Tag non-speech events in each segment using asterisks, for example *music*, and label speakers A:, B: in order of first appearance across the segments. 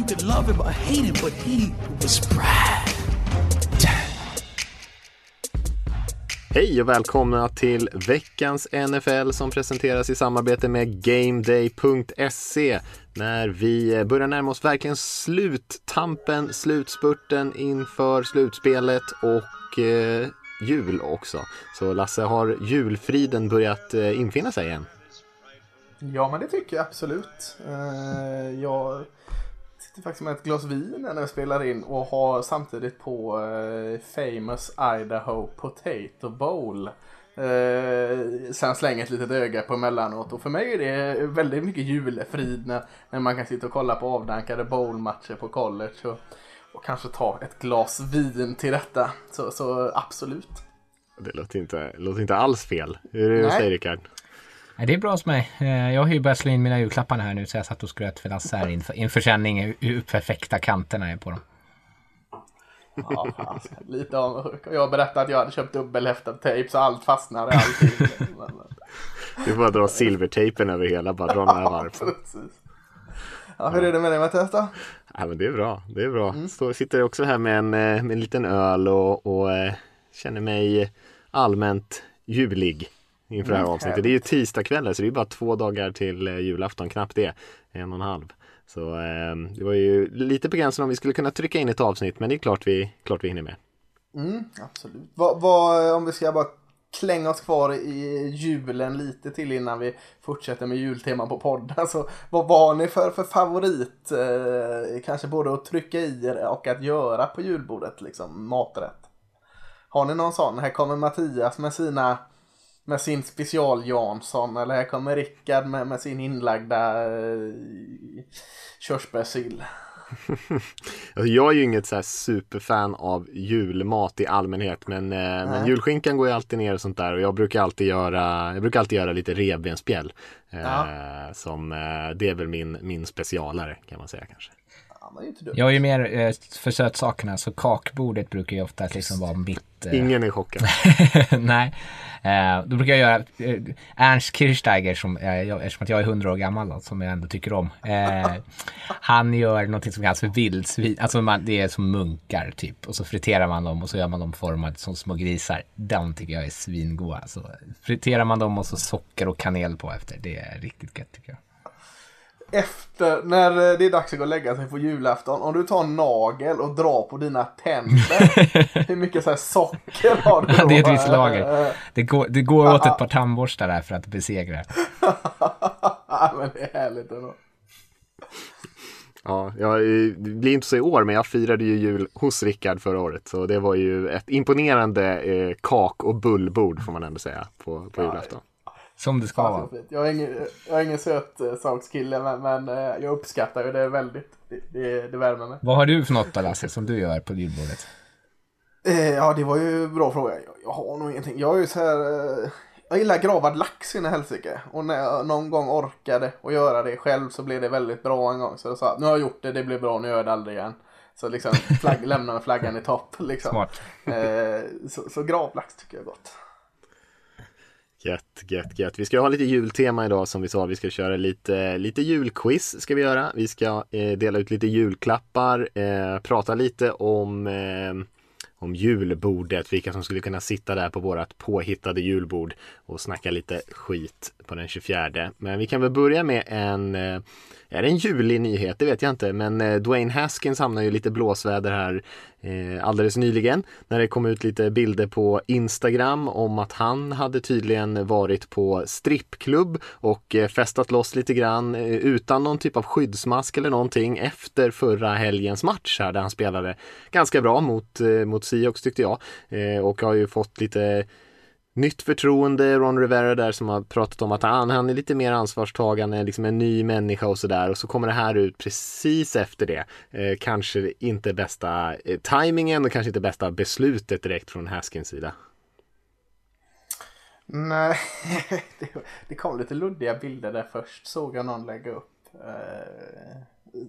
A: You could love him or hate him, but he was Brad.
B: Hej och välkomna till veckans NFL som presenteras i samarbete med GameDay.se när vi börjar närma oss verkligen sluttampen, slutspurten inför slutspelet och eh, jul också. Så Lasse, har julfriden börjat eh, infinna sig igen?
C: Ja, men det tycker jag absolut. Eh, jag sitter faktiskt med ett glas vin när jag spelar in och har samtidigt på eh, Famous Idaho Potato Bowl. Eh, sen slänger ett litet öga på emellanåt och för mig är det väldigt mycket julefrid när, när man kan sitta och kolla på avdankade bowlmatcher på college och, och kanske ta ett glas vin till detta. Så, så absolut.
B: Det låter inte, låter inte alls fel. Hur är det hos dig Rickard?
D: Nej, det är bra hos mig. Eh, Jag har ju börjat slå in mina julklappar här nu så jag satt och skröt för Lasse här inför, inför sändning hur- perfekta kanterna är på dem.
C: Ja, fan, lite avundsjuk. Jag berättade att jag hade köpt dubbelhäftad tejp så allt fastnar i allting. *laughs*
B: Du får bara dra silvertejpen över hela, bara dra några varv.
C: precis. Ja, hur är det med dig Mattias då?
B: Ja, men det är bra. Det är bra. Står, sitter också här med en, eh, med en liten öl och, och eh, känner mig allmänt julig inför det här avsnittet. Det är ju tisdagskvällar så det är bara två dagar till eh, julafton, knappt det. En och en halv. Så eh, det var ju lite på gränsen om vi skulle kunna trycka in ett avsnitt men det är klart vi, klart vi hinner med.
C: Mm, absolut. Vad, vad, om vi ska bara klänga oss kvar i julen lite till innan vi fortsätter med jultema på podden. Alltså, vad har ni för, för favorit? Eh, kanske både att trycka i och att göra på julbordet, liksom maträtt. Har ni någon sån? Här kommer Mattias med sina med sin special Jansson eller här kommer Rickard med, med sin inlagda eh, körsbärssill. *laughs*
B: Jag är ju inget så här superfan av julmat i allmänhet men, eh, men julskinkan går ju alltid ner och sånt där och jag brukar alltid göra, jag brukar alltid göra lite revbensspjäll. Eh,
C: Ja.
B: som, eh, det är väl min, min specialare kan man säga kanske.
C: Men det är inte dumt.
D: Jag är ju mer eh, för sötsakerna så kakbordet brukar ju ofta liksom vara mitt... eh,
B: Ingen är chockad. *laughs*
D: Nej. Eh, då brukar jag göra eh, Ernst Kirchsteiger, som, eh, jag, eftersom att jag är 100 år gammal då, som jag ändå tycker om. Eh, *laughs* han gör någonting som kallas för vildsvin. Alltså man, det är som munkar typ. Och så friterar man dem och så gör man dem formade som små grisar. Den tycker jag är svingoda. Så friterar man dem och så socker och kanel på efter. Det är riktigt gött tycker jag.
C: Efter, när eh, det är dags att gå och lägga sig på julafton, om du tar en nagel och drar på dina tänder, *laughs* hur mycket så här socker har du då?
D: det är ett visst lager. Det går, det går åt ett par tandborstar där för att besegra. *laughs*
C: Ja, men det är härligt ändå.
B: Ja, jag, det blir inte så i år men jag firade ju jul hos Rickard förra året så det var ju ett imponerande eh, kak och bullbord får man ändå säga på, på julafton.
D: Som det ska vara.
C: Jag är ingen, jag är ingen söt eh, sakskille men, men eh, jag uppskattar ju det väldigt. Det, det, det värmer mig.
D: Vad har du för något då Lasse som du gör på julbordet?
C: Eh, ja, det var ju en bra fråga. Jag, jag har nog ingenting. Jag är ju så här... Jag gillar gravad lax in i helsike. Och när jag någon gång orkade att göra det själv så blev det väldigt bra en gång. Så jag sa nu har jag gjort det, det blev bra, nu gör jag det aldrig igen. Så liksom flagg, *laughs* lämna med flaggan i topp. Liksom.
D: Smart.
C: Så, så gravlax tycker jag är gott.
B: Gött, gött, gött. Vi ska ha lite jultema idag som vi sa. Vi ska köra lite, lite julquiz ska vi göra. Vi ska eh, dela ut lite julklappar, eh, prata lite om eh, om julbordet, vilka som skulle kunna sitta där på vårat påhittade julbord och snacka lite skit på den 24. Men vi kan väl börja med en, eh, är det en julig nyhet? Det vet jag inte, men eh, Dwayne Haskins hamnar ju i lite blåsväder här eh, alldeles nyligen när det kom ut lite bilder på Instagram om att han hade tydligen varit på strippklubb och eh, festat loss lite grann utan någon typ av skyddsmask eller någonting efter förra helgens match här där han spelade ganska bra mot, mot Seahawks tyckte jag och har ju fått lite nytt förtroende, Ron Rivera där som har pratat om att han, han är lite mer ansvarstagande, liksom en ny människa och sådär och så kommer det här ut precis efter det. Eh, kanske inte bästa eh, tajmingen och kanske inte bästa beslutet direkt från Haskins sida.
C: Nej, *laughs* det, det kom lite luddiga bilder där först såg jag någon lägga upp. Eh,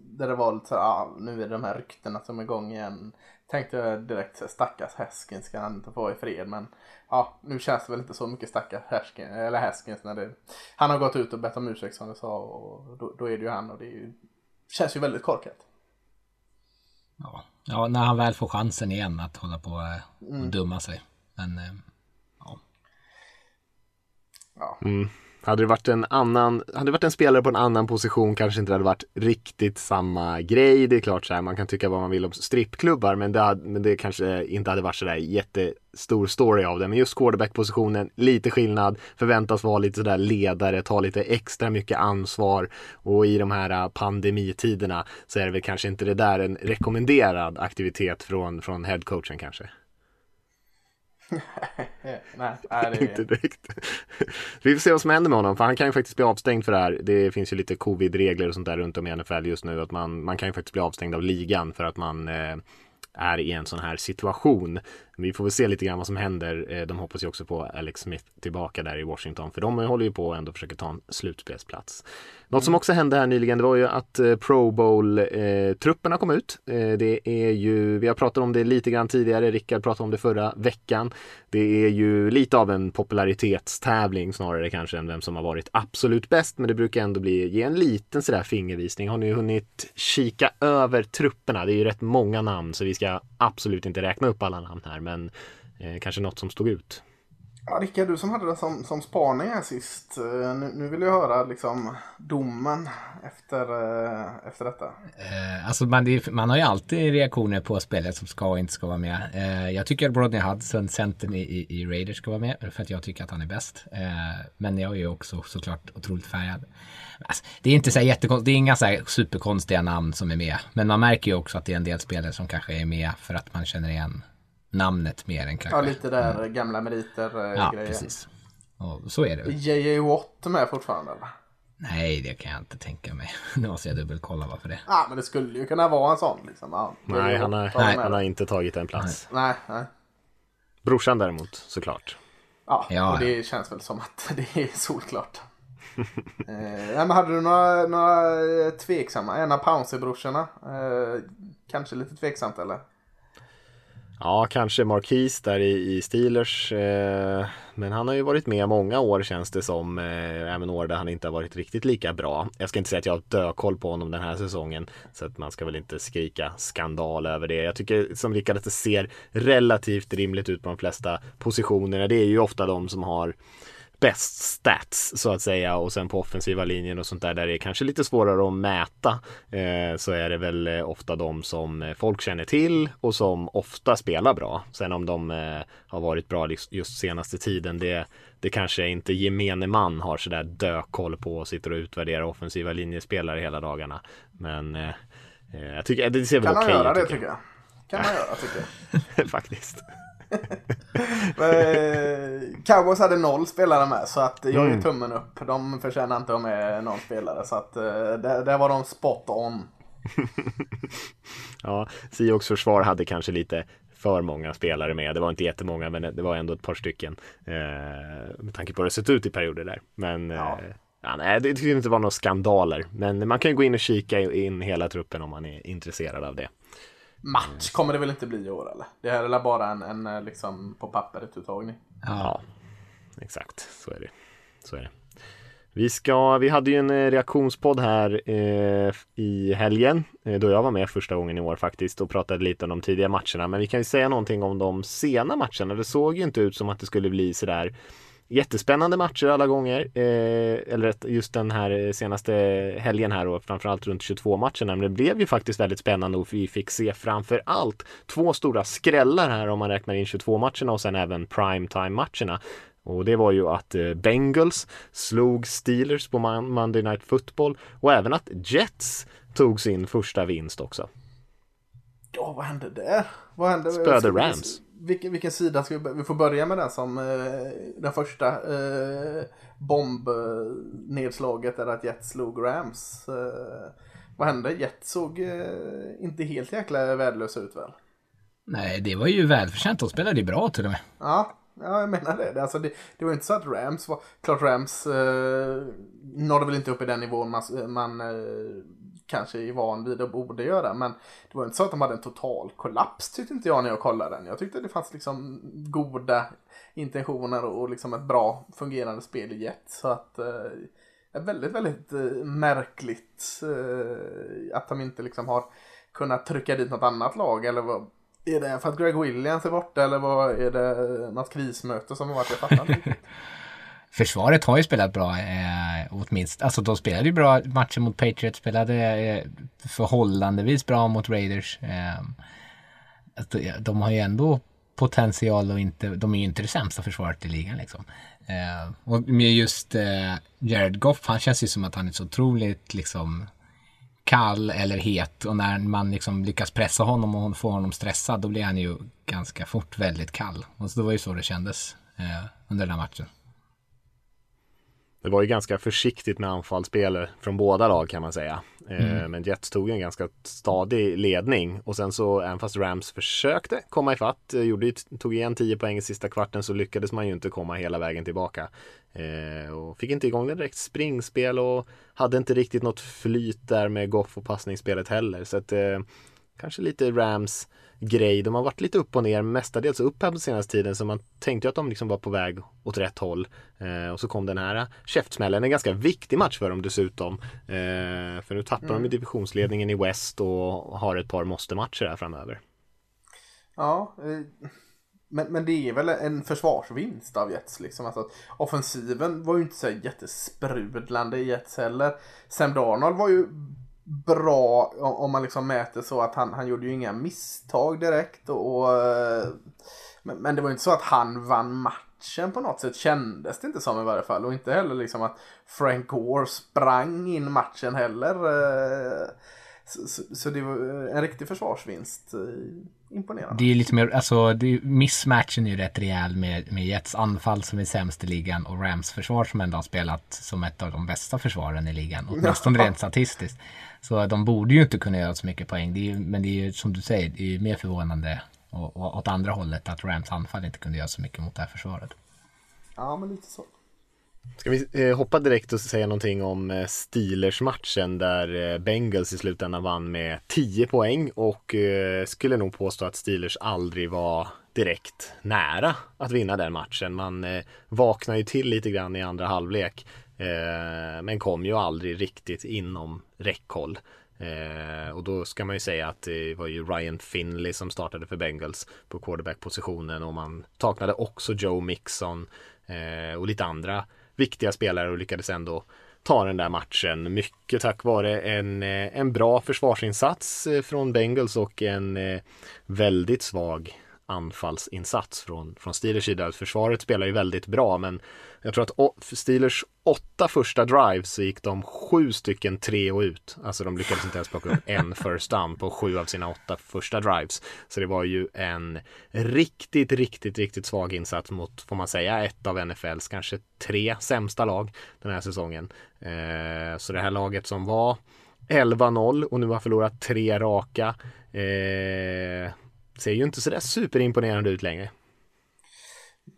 C: där det var lite så ah, nu är det de här ryktena som är igång igen. Tänkte jag direkt så stackars Haskins ska han inte få i fred men ja, nu känns det väl inte så mycket stackars Haskins, eller Haskins när det, han har gått ut och bett om ursäkt som du sa och då, då är det ju han och det ju, känns ju väldigt korkat.
D: Ja. ja, när han väl får chansen igen att hålla på eh, och mm. dumma sig. Men eh, ja.
B: Ja. Mm. Hade det varit en annan, hade det varit en spelare på en annan position kanske inte det hade varit riktigt samma grej. Det är klart så här, man kan tycka vad man vill om strippklubbar men det, hade, men det kanske inte hade varit sådär jättestor story av det. Men just quarterback-positionen, lite skillnad, förväntas vara lite sådär ledare, ta lite extra mycket ansvar och i de här äh, pandemitiderna så är det väl kanske inte det där en rekommenderad aktivitet från, från headcoachen kanske
C: nej, *laughs* nej, det...
B: inte direkt. *laughs* Vi får se vad som händer med honom, för han kan ju faktiskt bli avstängd för det här. Det finns ju lite covid-regler och sånt där runt om i NFL just nu, att man, man kan ju faktiskt bli avstängd av ligan för att man eh, är i en sån här situation. Vi får väl se lite grann vad som händer. Eh, de hoppas ju också på Alex Smith tillbaka där i Washington, för de håller ju på och ändå försöker ta en slutspelsplats. Något som också hände här nyligen, det var ju att eh, Pro Bowl-trupperna kom ut. Eh, det är ju, vi har pratat om det lite grann tidigare, Rickard pratade om det förra veckan. Det är ju lite av en popularitetstävling snarare kanske än vem som har varit absolut bäst, men det brukar ändå bli, ge en liten sådär fingervisning. Har ni hunnit kika över trupperna? Det är ju rätt många namn, så vi ska absolut inte räkna upp alla namn här, men eh, kanske något som stod ut.
C: Ja, Rickard, du som hade det som, som spaning här sist. Eh, nu, nu vill jag höra liksom domen efter, eh, efter detta.
D: Eh, alltså man, man har ju alltid reaktioner på spelet som ska och inte ska vara med. Eh, jag tycker att Brodney Hudson, centern i, i, i, Raiders, ska vara med för att jag tycker att han är bäst. Eh, men jag är ju också såklart otroligt färgad. Alltså, det är inte så jättekonstigt, det är inga så superkonstiga namn som är med. Men man märker ju också att det är en del spelare som kanske är med för att man känner igen namnet mer än kanske.
C: Ja, lite där mm. gamla meriter
D: eh, Ja, grejer. precis. Och så är det.
C: J.J. Watt med fortfarande eller?
D: Nej, det kan jag inte tänka mig. *laughs* Nu måste jag dubbelkolla varför det.
C: Ja, men det skulle ju kunna vara en sån liksom. Ja,
B: nej, han har, nej, han har inte tagit en plats.
C: Nej, nej.
B: Brorsan däremot, såklart.
C: Ja, ja, och det känns väl som att *laughs* det är solklart. eh, men hade du några, några tveksamma? En av Pouncy-brorsorna? Eh, kanske lite tveksamt eller?
B: Ja, kanske Marquis där i, i Steelers. Eh, men han har ju varit med många år känns det som. Eh, även år där han inte har varit riktigt lika bra. Jag ska inte säga att jag har dökoll på honom den här säsongen. Så att man ska väl inte skrika skandal över det. Jag tycker som Rickard att det ser relativt rimligt ut på de flesta positionerna. Det är ju ofta de som har bäst stats så att säga och sen på offensiva linjen och sånt där där det är kanske lite svårare att mäta eh, så är det väl eh, ofta de som eh, folk känner till och som ofta spelar bra. Sen om de eh, har varit bra just senaste tiden det, det kanske inte gemene man har sådär dökoll på och sitter och utvärderar offensiva linjespelare hela dagarna. Men eh, eh jag tycker det ser väl okej
C: ut. Kan
B: man
C: göra det tycker jag. Kan man göra tycker
B: jag. *laughs* Faktiskt. *laughs*
C: Eh, Cowboys hade noll spelare med så att jag mm. är tummen upp. De förtjänar inte att ha med någon spelare så att eh, där, där var de spot on. *laughs*
B: ja, Seahawks försvar hade kanske lite för många spelare med. Det var inte jättemånga men det var ändå ett par stycken. Eh, med tanke på hur det sett ut i perioder där. Men ja. Eh, ja, nej, det tyckte inte var några skandaler. Men man kan ju gå in och kika in hela truppen om man är intresserad av det
C: match kommer det väl inte bli i år eller? Det här är bara en, en eh, liksom på pappret uttagning.
B: Ja, exakt så är det. Så är det. Vi, ska, vi hade ju en eh, reaktionspodd här eh, i helgen eh, då jag var med första gången i år faktiskt och pratade lite om de tidiga matcherna. Men vi kan ju säga någonting om de sena matcherna. Det såg ju inte ut som att det skulle bli sådär Jättespännande matcher alla gånger. Eh, eller just den här senaste helgen här och framförallt runt 22 matcherna. Men det blev ju faktiskt väldigt spännande och vi fick se framför allt två stora skrällar här om man räknar in 22 matcherna och sen även primetime matcherna. Och det var ju att eh, Bengals slog Steelers på Monday Night Football och även att Jets tog sin första vinst också.
C: Ja, vad hände där? Vad hände?
B: Spöade Rams.
C: Vilken, vilken sida ska vi, vi får börja med den som eh, den första eh, bombnedslaget där att Jets slog Rams. Eh, vad hände? Jets såg eh, inte helt jäkla värdelösa ut väl?
D: Nej, det var ju välförtjänt. De spelade ju bra till och med.
C: Ja, ja jag menar det. Alltså, det. Det var inte så att Rams var... Klart Rams eh, nådde väl inte upp i den nivån man, man eh, kanske är van vid och borde göra. Men det var inte så att de hade en total kollaps tyckte inte jag när jag kollade den. Jag tyckte det fanns liksom goda intentioner och liksom ett bra fungerande spel i jet. Så att eh, väldigt, väldigt eh, märkligt eh, att de inte liksom har kunnat trycka dit något annat lag. Eller vad, är det för att Greg Williams är borta eller vad är det något krismöte som har varit? Jag fattar inte. *laughs*
D: Försvaret har ju spelat bra, eh, åtminstone. Alltså de spelade ju bra matcher mot Patriots, spelade eh, förhållandevis bra mot Raiders. Ehm, eh, de har ju ändå potential och inte, de är ju inte det sämsta försvaret i ligan liksom. Eh, och med just eh, Jared Goff, han känns ju som att han är så otroligt liksom kall eller het och när man liksom lyckas pressa honom och få honom stressad då blir han ju ganska fort väldigt kall. Och så det var ju så det kändes eh, under den här matchen.
B: Det var ju ganska försiktigt med anfallsspel från båda lag kan man säga. Eh, mm. Men Jets tog en ganska stadig ledning och sen så även fast Rams försökte komma ifatt, eh, gjorde, tog igen 10 poäng i sista kvarten så lyckades man ju inte komma hela vägen tillbaka. Eh, och fick inte igång det direkt springspel och hade inte riktigt något flyt där med Goff och passningsspelet heller. Så att kanske lite Rams grej. De har varit lite upp och ner, mestadels upp här på senaste tiden så man tänkte ju att de liksom var på väg åt rätt håll. Eh, och så kom den här käftsmällen, en ganska viktig match för dem dessutom. Eh, för nu tappar mm. de divisionsledningen i West och har ett par måste-matcher här framöver.
C: Ja, eh, men, men det är väl en försvarsvinst av Jets liksom. Alltså, offensiven var ju inte så jättesprudlande i Jets heller. Sam Darnold var ju bra om man liksom mäter så att han, han gjorde ju inga misstag direkt. Och, och eh, men, men, det var ju inte så att han vann matchen på något sätt kändes det inte som i varje fall. Och inte heller liksom att Frank Gore sprang in matchen heller. Eh, så, så, så det var en riktig försvarsvinst. Eh, imponerande.
D: Det är lite mer, alltså det, missmatchen är ju rätt rejäl med, med Jets anfall som är sämst i ligan och Rams försvar som ändå har spelat som ett av de bästa försvaren i ligan. *laughs* Åtminstone rent statistiskt. Så de borde ju inte kunna göra så mycket poäng. Det är, men det är ju som du säger, det är ju mer förvånande och, och åt andra hållet att Rams anfall inte kunde göra så mycket mot det här försvaret.
C: Ja, men lite så.
B: Ska vi eh, hoppa direkt och säga någonting om eh, Steelers-matchen där eh, Bengals i slutändan vann med 10 poäng och skulle nog påstå att Steelers aldrig var direkt nära att vinna den matchen. Man vaknade ju till lite grann i andra halvlek Eh, men kom ju aldrig riktigt inom räckhåll. Eh, och då ska man ju säga att det var ju Ryan Finley som startade för Bengals på quarterback-positionen och man saknade också Joe Mixon eh, och lite andra viktiga spelare och lyckades ändå ta den där matchen. Mycket tack vare en, en bra försvarsinsats från Bengals och en väldigt svag anfallsinsats från, från Steelers sida. Försvaret spelar ju väldigt bra men jag tror att Steelers åtta första drives så gick de sju stycken tre och ut. Alltså de lyckades inte ens plocka upp en *laughs* first down på sju av sina åtta första drives. Så det var ju en riktigt, riktigt, riktigt svag insats mot, får man säga, ett av NFLs kanske tre sämsta lag den här säsongen. Eh, så det här laget som var 11-0 och nu har förlorat tre raka. Eh, ser ju inte sådär superimponerande ut längre.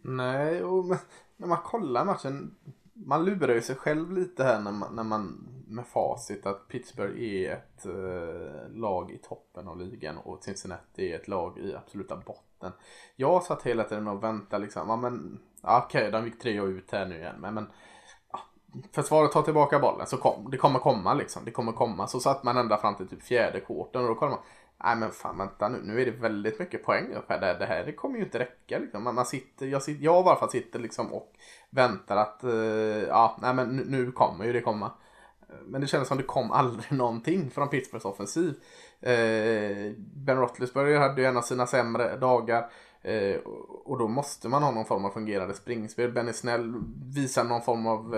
C: Nej, och när man kollar matchen, man lurar ju sig själv lite här när man, när man med facit att Pittsburgh är ett eh, lag i toppen av ligan och Cincinnati är ett lag i absoluta botten. Jag satt hela tiden och väntade liksom, ja men okej, okay, de gick tre och ut här nu igen, men, men ja, försvaret tar tillbaka bollen så kom, det kommer komma liksom, det kommer komma. Så satt man ända fram till typ fjärde korten och då kollar man, Nej men fan vänta nu, nu är det väldigt mycket poäng upp här. Det, det här det kommer ju inte räcka liksom. Man, man sitter, jag, sitter, jag i alla fall sitter liksom och väntar att, uh, ja nej men nu, nu, kommer ju det komma. Eh, men det kändes som det kom aldrig *laughs* någonting från Pittsburghs offensiv. Uh, ben Roethlisberger hade ju en av sina sämre dagar. Uh, och då måste man ha någon form av fungerande springspel. Benny Snell visar någon form av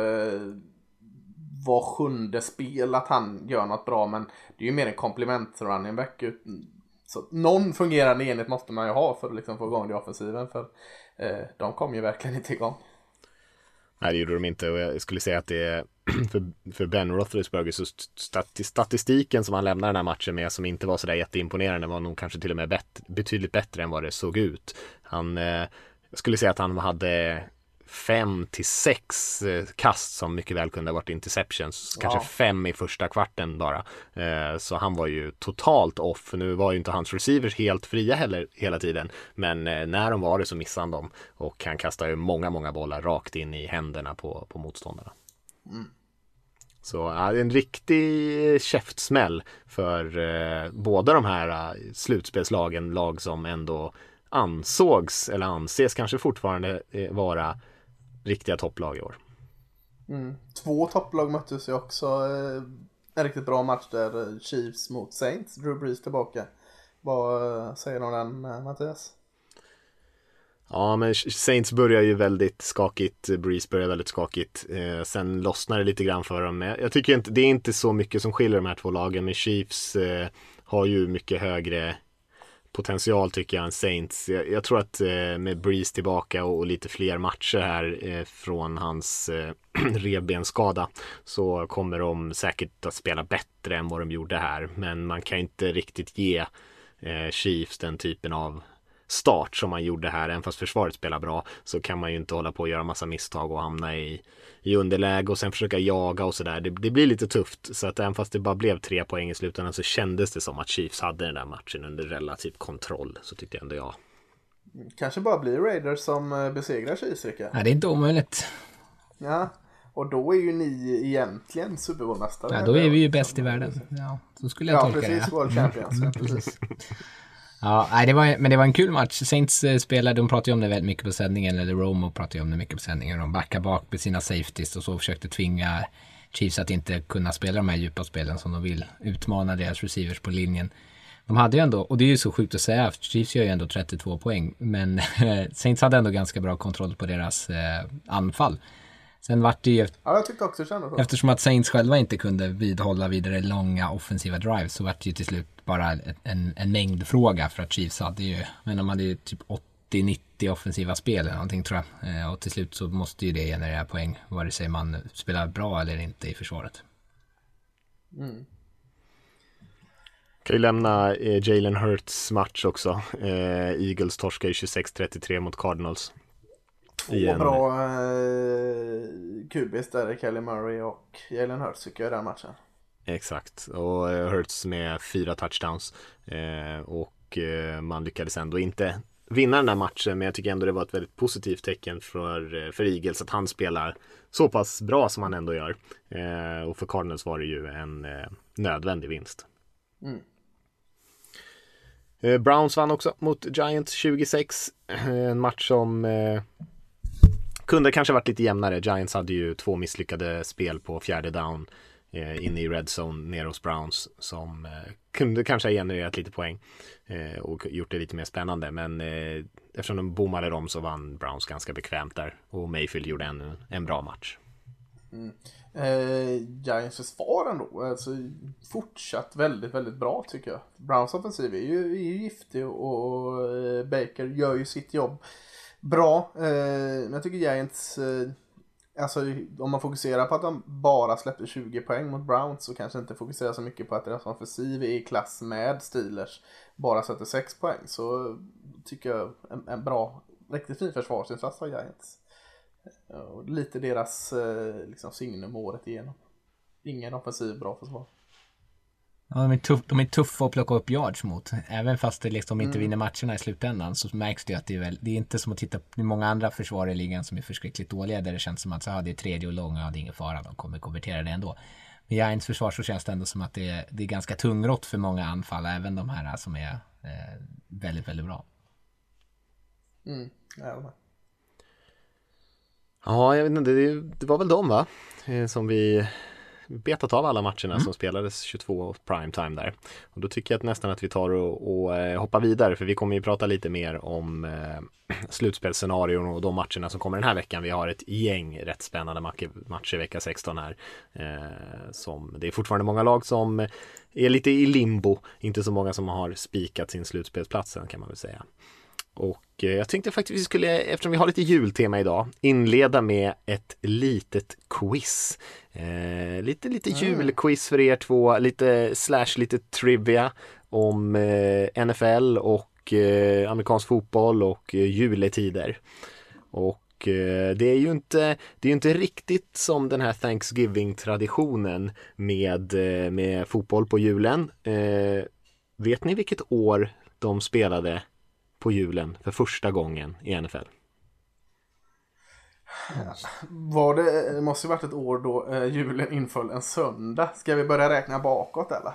C: var sjunde spel att han gör något bra men det är ju mer en komplement running back Så någon fungerande enhet måste man ju ha för att liksom få igång det offensiven. För eh, de kom ju verkligen inte igång.
B: Nej, det gjorde de inte och jag skulle säga att det är *clears throat* för, för Ben Roethlisberger så statistiken som han lämnar den här matchen med som inte var sådär jätteimponerande var nog kanske till och med bet, betydligt bättre än vad det såg ut. Han, eh, jag skulle säga att han hade fem till sex eh, kast som mycket väl kunde ha varit interceptions. Kanske fem i första kvarten bara. Eh, så han var ju totalt off. Nu var ju inte hans receivers helt fria heller hela tiden. Men eh, när de var det så missade han dem. Och han kastade ju många, många bollar rakt in i händerna på, på motståndarna. Mm. Så ja, en riktig käftsmäll för båda de här slutspelslagen, lag som ändå ansågs eller anses kanske fortfarande vara riktiga topplag i år.
C: Mm. Två topplag möttes ju också. Eh, en riktigt bra match där eh, Chiefs mot Saints. Drew Brees tillbaka. Vad eh, säger du om den Mattias?
B: Ja, men Saints börjar ju väldigt skakigt, Breeze börjar väldigt skakigt. Eh, sen lossnar det lite grann för dem. Jag tycker inte, det är inte så mycket som skiljer de här två lagen. Men Chiefs eh, har ju mycket högre potential tycker jag än Saints. Jag, jag tror att eh, med Breeze tillbaka och, och, lite fler matcher här eh, från hans eh, *clears throat* revbensskada så kommer de säkert att spela bättre än vad de gjorde här. Men man kan inte riktigt ge eh, Chiefs den typen av start som man gjorde här. Även fast försvaret spelar bra så kan man ju inte hålla på och göra massa misstag och hamna i, i underläge och sen försöka jaga och sådär. Det, det, blir lite tufft. Så att även fast det bara blev tre poäng i slutändan så kändes det som att Chiefs hade den där matchen under relativ kontroll. Så tyckte ändå jag.
C: Kanske bara blir Raiders som eh, besegrar Chiefs, Ricka.
D: Ja, det är inte omöjligt.
C: Ja, och då är ju ni egentligen Super
D: Bowl-mästare. Ja, då är vi ju bäst i världen. Ja, så skulle jag
C: ja,
D: tolka
C: precis,
D: det.
C: Ja, World Champions.
D: Mm, precis. *laughs* Ja, nej, det var, men det var en kul match. Saints eh, spelade, de pratade ju om det väldigt mycket på sändningen, eller Romo pratade ju om det mycket på sändningen. De backade bak med sina safeties och så försökte tvinga Chiefs att inte kunna spela de här djupa spelen som de vill. Utmana deras receivers på linjen. De hade ju ändå, och det är ju så sjukt att säga, för Chiefs gör ju ändå 32 poäng, men *laughs* Saints hade ändå ganska bra kontroll på deras eh, anfall. Sen vart det ju...
C: Ja, jag tyckte också det kändes så.
D: Eftersom att Saints själva inte kunde vidhålla vidare långa offensiva drives så vart det ju till slut bara en, en mängdfråga för att Chiefs hade ju, men de hade ju typ 80-90 offensiva spel eller någonting tror jag. Eh, och till slut så måste ju det generera poäng vare sig man spelar bra eller inte i försvaret. Mm.
B: Kan ju lämna eh, Jalen Hurts match också. Eh, Eagles torskar ju 26-33 mot Cardinals.
C: Två igen. bra eh, kubis där, Kelly Murray och Jalen Hurts tycker jag i den matchen.
B: Exakt, och eh, Hurts med fyra touchdowns. Eh, och eh, man lyckades ändå inte vinna den här matchen, men jag tycker ändå det var ett väldigt positivt tecken för, eh, för Eagles att han spelar så pass bra som han ändå gör. Eh, och för Cardinals var det ju en eh, nödvändig vinst. Mm. Browns vann också mot Giants 26. En match som kunde kanske varit lite jämnare. Giants hade ju två misslyckade spel på fjärde down eh, inne i red zone nere hos Browns som eh, kunde kanske ha genererat lite poäng eh, och gjort det lite mer spännande. Men eh, eftersom de bommade dem så vann Browns ganska bekvämt där och Mayfield gjorde en, en bra match.
C: Mm. Eh, Giants försvar ändå, alltså fortsatt väldigt, väldigt bra tycker jag. Browns offensiv är ju, är ju giftig och, och eh, Baker gör ju sitt jobb bra. Eh, men jag tycker Giants, eh, alltså om man fokuserar på att de bara släppte 20 poäng mot Browns så kanske inte fokuserar så mycket på att deras offensiv är i klass med Steelers bara sätter 6 poäng. Så tycker jag en, en bra, riktigt fin försvarsinsats av Giants. Eh, och lite deras liksom, signum året igenom. Ingen offensiv, bra försvar.
D: Ja, de, är tuff, de är tuffa att plocka upp yards mot. Även fast de liksom inte mm. vinner matcherna i slutändan så märks det att det är väl, det är inte som att titta på många andra försvar i ligan som är förskräckligt dåliga där det känns som att så, ja, det är tredje och lång, ja det är ingen fara, de kommer konvertera det ändå. Med Giants försvar så känns det ändå som att det är, det är ganska tungrott för många anfall, även de här som är eh, väldigt, väldigt bra.
C: Mm, ja,
B: ja, jag vet inte, det, det var väl de va? Eh, som vi betat av alla matcherna som spelades 22 primetime där. Och då tycker jag att nästan att vi tar och, och eh, hoppar vidare för vi kommer ju prata lite mer om eh, *clears throat* slutspelsscenarion och de matcherna som kommer den här veckan. Vi har ett gäng rätt spännande matcher vecka 16 här. Eh, som, det är fortfarande många lag som är lite i limbo, inte så många som har spikat sin slutspelsplats än kan man väl säga. Och eh, jag tänkte faktiskt vi skulle, eftersom vi har lite jultema idag, inleda med ett litet quiz. Eh, lite, lite julquiz för er två, lite slash lite trivia om eh, NFL och eh, amerikansk fotboll och eh, juletider. Och eh, det är ju inte, det är inte riktigt som den här Thanksgiving-traditionen med, med fotboll på julen. Vet ni vilket år de spelade på julen för första gången i NFL?
C: Var det, det måste ju varit ett år då eh, julen inföll en söndag. Ska vi börja räkna bakåt eller?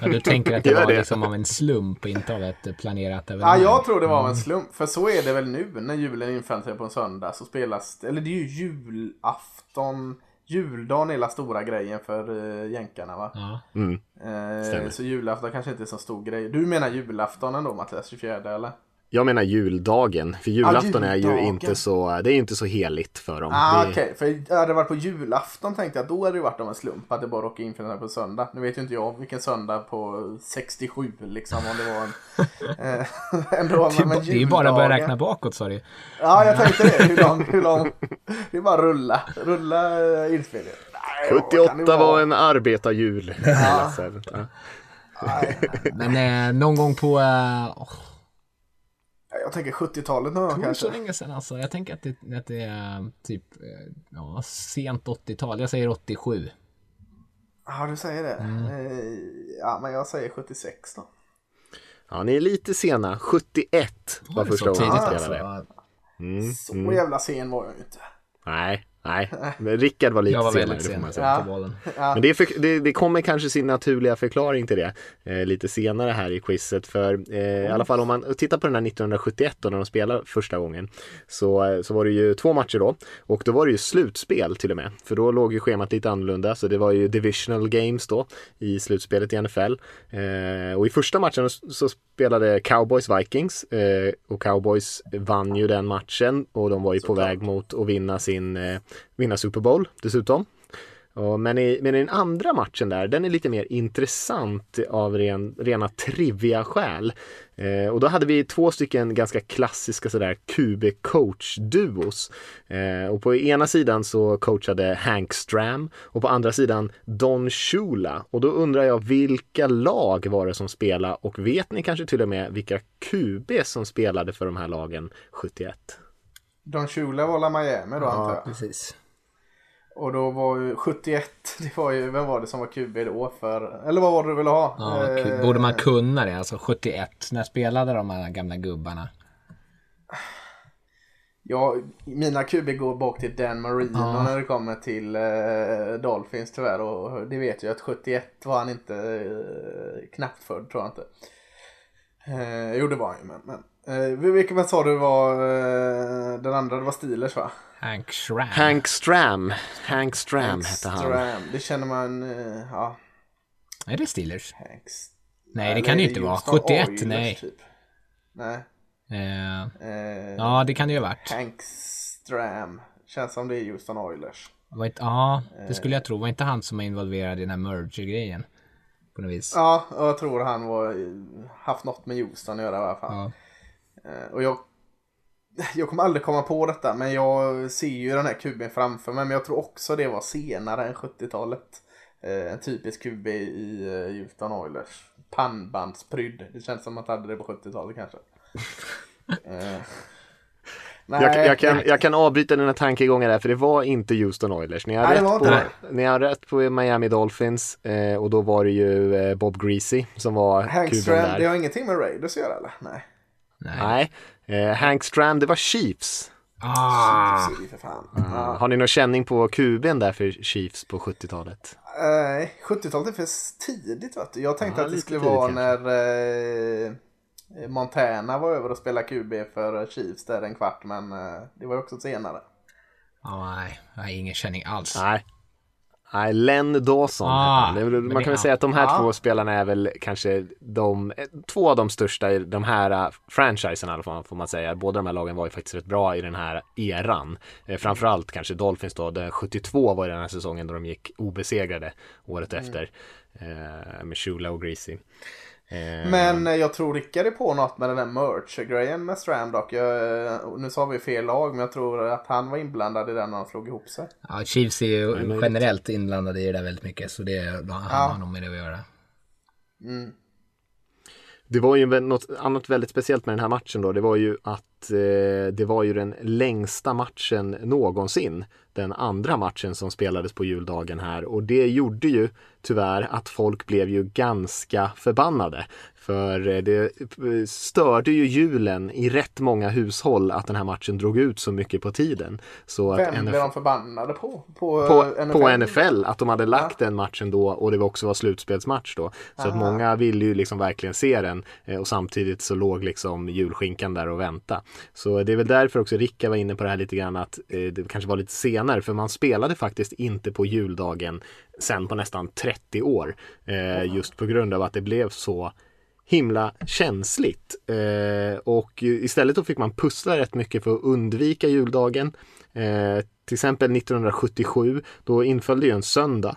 D: Ja, du tänker att det *laughs* var
B: det.
D: liksom av en slump och inte av ett planerat
C: Ja,
D: evenemang?
C: jag tror det var en slump. För så är det väl nu när julen infaller sig på en söndag så spelas Eller det är ju julafton. Juldagen är hela stora grejen för uh, jänkarna va?
D: Ja.
B: Mm.
C: Eh,
B: Stämmer.
C: så julafton kanske inte är så stor grej. Du menar julaftonen då Mattias, 24 eller?
B: Jag menar juldagen, för julafton är ju inte så, det är ju inte så heligt för dem.
C: Ah,
B: Det-
C: Okej, för hade det varit på julafton tänkte jag att då hade det varit av en slump att det bara råkade infalla sig på söndag. Nu vet ju inte jag vilken söndag på 67 liksom om det var en... *laughs* eh, *laughs* ändå,
D: Det är
C: men
D: det är ju bara att börja räkna bakåt sa du.
C: Ja, jag tänkte det. Hur lång, hur lång? Det är bara rulla, rulla eh, inspelningen. Nej, vad kan
B: 78
C: det vara?
B: var en arbetarjul.
C: Ja. Nej,
D: Men eh, någon gång på... Eh,
C: Jag tänker 70-talet någon gång
D: var så
C: kanske.
D: länge sedan alltså. Jag tänker att det, att det är typ eh, ja, sent 80-tal. Jag säger 87.
C: Ja, du säger det.
D: Mm.
C: Eh, Ja, men jag säger 76 då.
B: ja, ni är lite sena. 71 var första gången
D: tidigt
B: ni
D: alltså.
B: spelade. Mm.
C: Så jävla sen var jag inte.
B: Nej, nej. Rickard var lite
D: var
B: senare, får
D: sen
B: man säga.
D: bollen.
B: Men det, för, det, det kommer kanske sin naturliga förklaring till det eh, lite senare här i quizet. För eh, i alla fall om man tittar på den här 1971 då när de spelade första gången så, eh, så var det ju två matcher då och då var det ju slutspel till och med. För då låg ju schemat lite annorlunda så det var ju divisional games då i slutspelet i NFL. Eh, och i första matchen så spelade Cowboys Vikings eh, och Cowboys vann ju den matchen och de var ju på väg mot att vinna sin eh, vinna Super Bowl dessutom. Ja, men, i, men i den andra matchen där, den är lite mer intressant av ren, rena trivia-skäl. Eh, och då hade vi två stycken ganska klassiska sådär QB-coach-duos. Eh, och på ena sidan så coachade Hank Stram och på andra sidan Don Shula. Och då undrar jag vilka lag var det som spelade och vet ni kanske till och med vilka QB som spelade för de här lagen 71?
C: Don Shula var Miami då antar jag.
D: Precis.
C: Och då var ju 71, *laughs* det var ju, vem var det som var QB då för, eller vad var det du ville ha?
D: Ja,
C: Eh.
D: Borde man kunna det? Alltså 71. När spelade de här gamla gubbarna?
C: Ja, mina QB går bak till Dan Marino
D: Ja.
C: när det kommer till eh, Dolphins tyvärr. Och det vet jag att 71 var han inte eh, knappt född tror jag inte. Eh, jo det var han ju men. men. Eh, vilken vad sa du var eh, den andra? Det var Steelers va?
D: Hank Schramm.
B: Hank Stram. Hank Stram hette han.
C: Stram. Det känner man, eh, ja.
D: Är det Steelers?
C: Hanks.
D: Nej, det kan det ju inte vara.
C: Houston
D: 71,
C: Oilers,
D: nej.
C: Typ. Nej.
D: Eh,
C: Eh,
D: ja, det kan det ju ha varit.
C: Hank Stram. Känns som det är Houston Oilers.
D: Inte, ja, det skulle jag tro. Var inte han som är involverad i den här merger-grejen? På något vis.
C: Ja, och jag tror han var, haft något med Houston att göra i alla fall.
D: Ja.
C: Eh, Och jag, *laughs* jag kommer aldrig komma på detta men jag ser ju den här kuben framför mig men jag tror också det var senare än 70-talet. Eh, En typisk QB i eh, Houston Oilers. Pannbandsprydd. Det känns som att man hade det på 70-talet kanske. *laughs* Nej,
B: Jag, jag, kan, jag kan avbryta dina tankegångar där för det var inte Houston Oilers. Ni har,
C: Nej, det
B: rätt, på,
C: inte
B: ni har rätt på Miami Dolphins eh, och då var det ju eh, Bob Greasy som var
C: Hank
B: kuben
C: Stram,
B: där.
C: det har ingenting med Raiders att göra eller? Nej.
D: Nej.
B: Nej, eh, Hank Stram det var Chiefs.
D: Ah.
B: Mm. Har ni någon känning på kuben där för Chiefs på 70-talet?
C: Nej, 70-talet är för tidigt vet du. Jag tänkte
B: Ja,
C: att det skulle vara
B: kanske.
C: när eh, Montana var över och spelade QB för Chiefs där en kvart men eh, det var ju också senare.
D: ah, nej, jag har ingen känning alls.
B: Nej. Nej, Len Dawson
D: Ah.
B: Det- Man kan väl säga att de här
C: ja.
B: två spelarna är väl kanske de, två av de största i de här uh, franchisen i alla fall får man säga. Båda de här lagen var ju faktiskt rätt bra i den här eran. Eh, framförallt kanske Dolphins då, där 72 var ju den här säsongen då de gick obesegrade året
C: Mm.
B: efter. Eh, med Shula och Greasy. Eh,
C: Men jag tror Rickard är på något med den här merch-grejen med Stramdock. Jag, nu sa vi fel lag, men jag tror att han var inblandad i den när de slog ihop sig.
D: Ja, Chiefs är ju generellt inblandade i det där väldigt mycket så det han har nog med det att göra.
B: Det var ju något annat väldigt speciellt med den här matchen då. Det var ju att eh, det var ju den längsta matchen någonsin. Den andra matchen som spelades på juldagen här och det gjorde ju tyvärr att folk blev ju ganska förbannade. För eh, det eh, störde ju julen i rätt många hushåll att den här matchen drog ut så mycket på tiden. Så att
C: Vem
B: NFL
C: blev de förbannade på? På,
B: på
C: eh,
B: NFL. på NFL, att de hade lagt den matchen då och det också var slutspelsmatch då. Så att många ville ju liksom verkligen se den och samtidigt så låg liksom julskinkan där och vänta. Så det är väl därför också Ricka var inne på det här lite grann att eh, det kanske var lite senare för man spelade faktiskt inte på juldagen sen på nästan 30 år. Eh, just på grund av att det blev så himla känsligt. Eh, och istället då fick man pussla rätt mycket för att undvika juldagen. Till exempel 1977, då inföll det ju en söndag.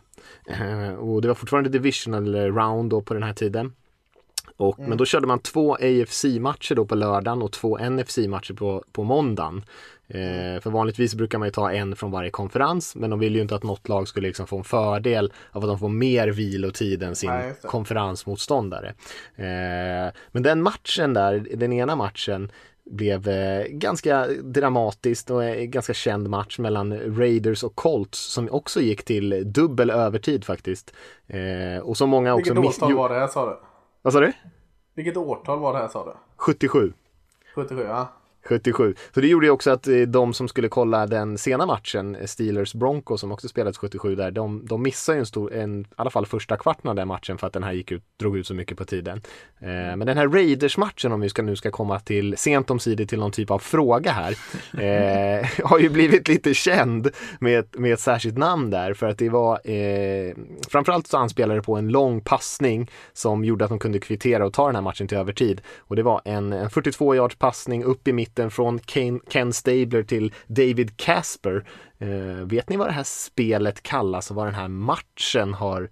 B: Och det var fortfarande divisional round då på den här tiden. Och, Men då körde man två AFC-matcher då på lördagen och två NFC-matcher på, på måndagen. Eh, för vanligtvis brukar man ju ta en från varje konferens men de vill ju inte att något lag skulle liksom få en fördel av att de får mer vilotid än sin
C: Nej, det.
B: konferensmotståndare. Eh, men den matchen där, den ena matchen blev eh, ganska dramatiskt och en ganska känd match mellan Raiders och Colts som också gick till dubbel övertid faktiskt. Eh, och som många också
C: Vilket årtal var det här sa du?
B: Vad sa du?
C: Vilket årtal var det här sa du?
B: 77.
C: 77 ja.
B: 77. Så det gjorde ju också att eh, de som skulle kolla den sena matchen, eh, Steelers Broncos som också spelades 77 där, de, de missade ju en stor, en, i alla fall första kvarten av den matchen för att den här gick ut, drog ut så mycket på tiden. Eh, men den här Raiders-matchen, om vi ska, nu ska komma till sent omsider till någon typ av fråga här, *laughs* eh, har ju blivit lite känd med, med ett särskilt namn där för att det var eh, framförallt så anspelade det på en lång passning som gjorde att de kunde kvittera och ta den här matchen till övertid. Och det var en, en 42 yards passning upp i mitten från Ken, Ken Stabler till David Casper. Eh, vet ni vad det här spelet kallas och vad den här matchen har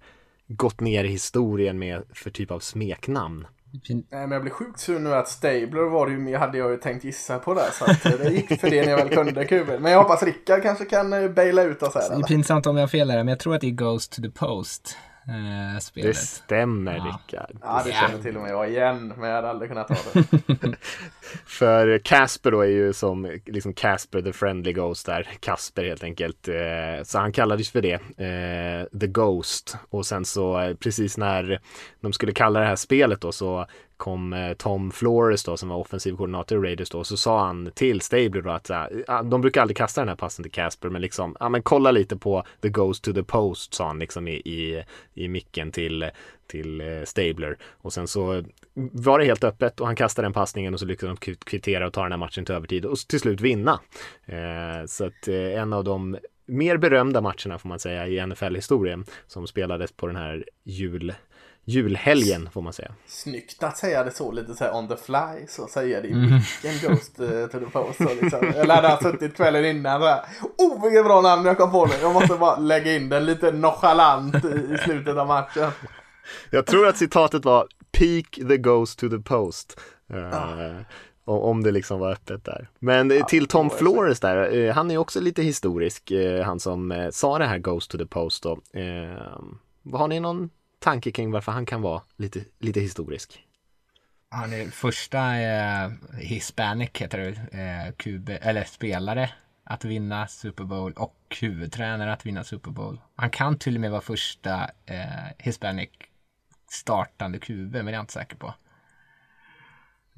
B: gått ner i historien med för typ av smeknamn?
C: Nej, men jag blir sjukt sur nu att Stabler var det ju, hade jag ju tänkt gissa på det. Så att eh, det gick för det när jag väl kunde kul. Men jag hoppas Rickard kanske kan eh, baila ut oss här.
D: Det är pinsamt om jag har fel där, men jag tror att det är Ghost to the Post. Eh,
B: Det
D: spelet.
B: stämmer Rickard.
C: Ja, det känner till och med jag igen. Men jag hade aldrig kunnat ta det. *laughs*
B: För Casper då är ju som liksom Casper the friendly ghost där, Kasper helt enkelt. Eh, Så han kallades för det, eh, the Ghost. Och sen så eh, precis när de skulle kalla det här spelet då så kom eh, Tom Flores då som var offensiv koordinator i Raiders då så sa han till Stabler då att här, de brukar aldrig kasta den här passen till Casper men liksom ja men kolla lite på the Ghost to the post sa han liksom i, i, i micken till till eh, Stabler och sen så var det helt öppet och han kastade den passningen och så lyckades de kvittera och ta den här matchen till övertid och till slut vinna. Eh, så att en av de mer berömda matcherna får man säga i NFL-historien som spelades på den här jul, julhelgen får man säga.
C: Snyggt att säga det så lite så här on the fly. Så säga det i micken Ghost to the post. Så liksom. Eller hade han suttit kvällen innan så här. Oh vilket bra namn jag kom på nu. Jag måste bara lägga in den lite nonchalant i, slutet av matchen.
B: Jag tror att citatet var Peak the Ghost to the post. O- Om det liksom var öppet där. Men eh, till Tom Flores där, eh, han är också lite historisk, han som sa det här Ghost to the post då. Eh, Har ni någon tanke kring varför han kan vara lite, lite historisk?
D: Han är första eh, Hispanic, heter det, eh, QB, eller spelare att vinna Super Bowl och huvudtränare att vinna Super Bowl. Han kan till och med vara första eh, Hispanic startande QB, men det är jag inte säker på.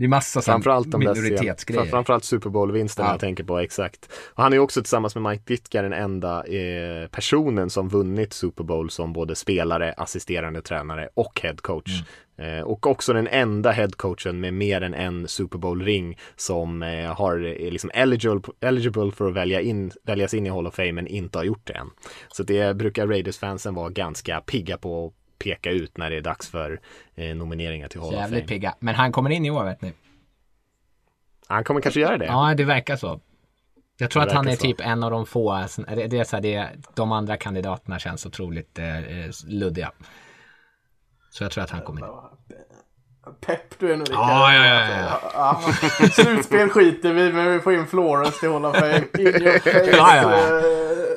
D: Det är massa
B: Framförallt
D: minoritetsgrejer.
B: framförallt Super Bowl-vinsterna
D: Ja.
B: jag tänker på, exakt. Och han är också tillsammans med Mike Ditka den enda eh, personen som vunnit Super Bowl som både spelare, assisterande tränare och head coach.
D: Mm.
B: Eh, och också den enda head coachen med mer än en Super Bowl-ring som eh, har är liksom eligible, eligible för att välja in, väljas in i Hall of Fame men inte har gjort det än. Så det brukar Raiders-fansen vara ganska pigga på peka ut när det är dags för eh, nomineringar till Hall of Fame.
D: Jävligt pigga. Men han kommer in i år vet ni.
B: Han kommer kanske göra det.
D: Ja, det verkar så. Jag tror
B: Det
D: att han är
B: så.
D: typ en av de få, det, det är så här, det, de andra kandidaterna känns otroligt eh, eh, luddiga. Så jag tror att han kommer in.
C: Pepp du är nu Rickard.
D: Ja, ja, ja, ja.
C: ja. Slutspel skiter vi men vi får in Flores till Hall of Fame. *laughs*
D: Ja, ja, ja.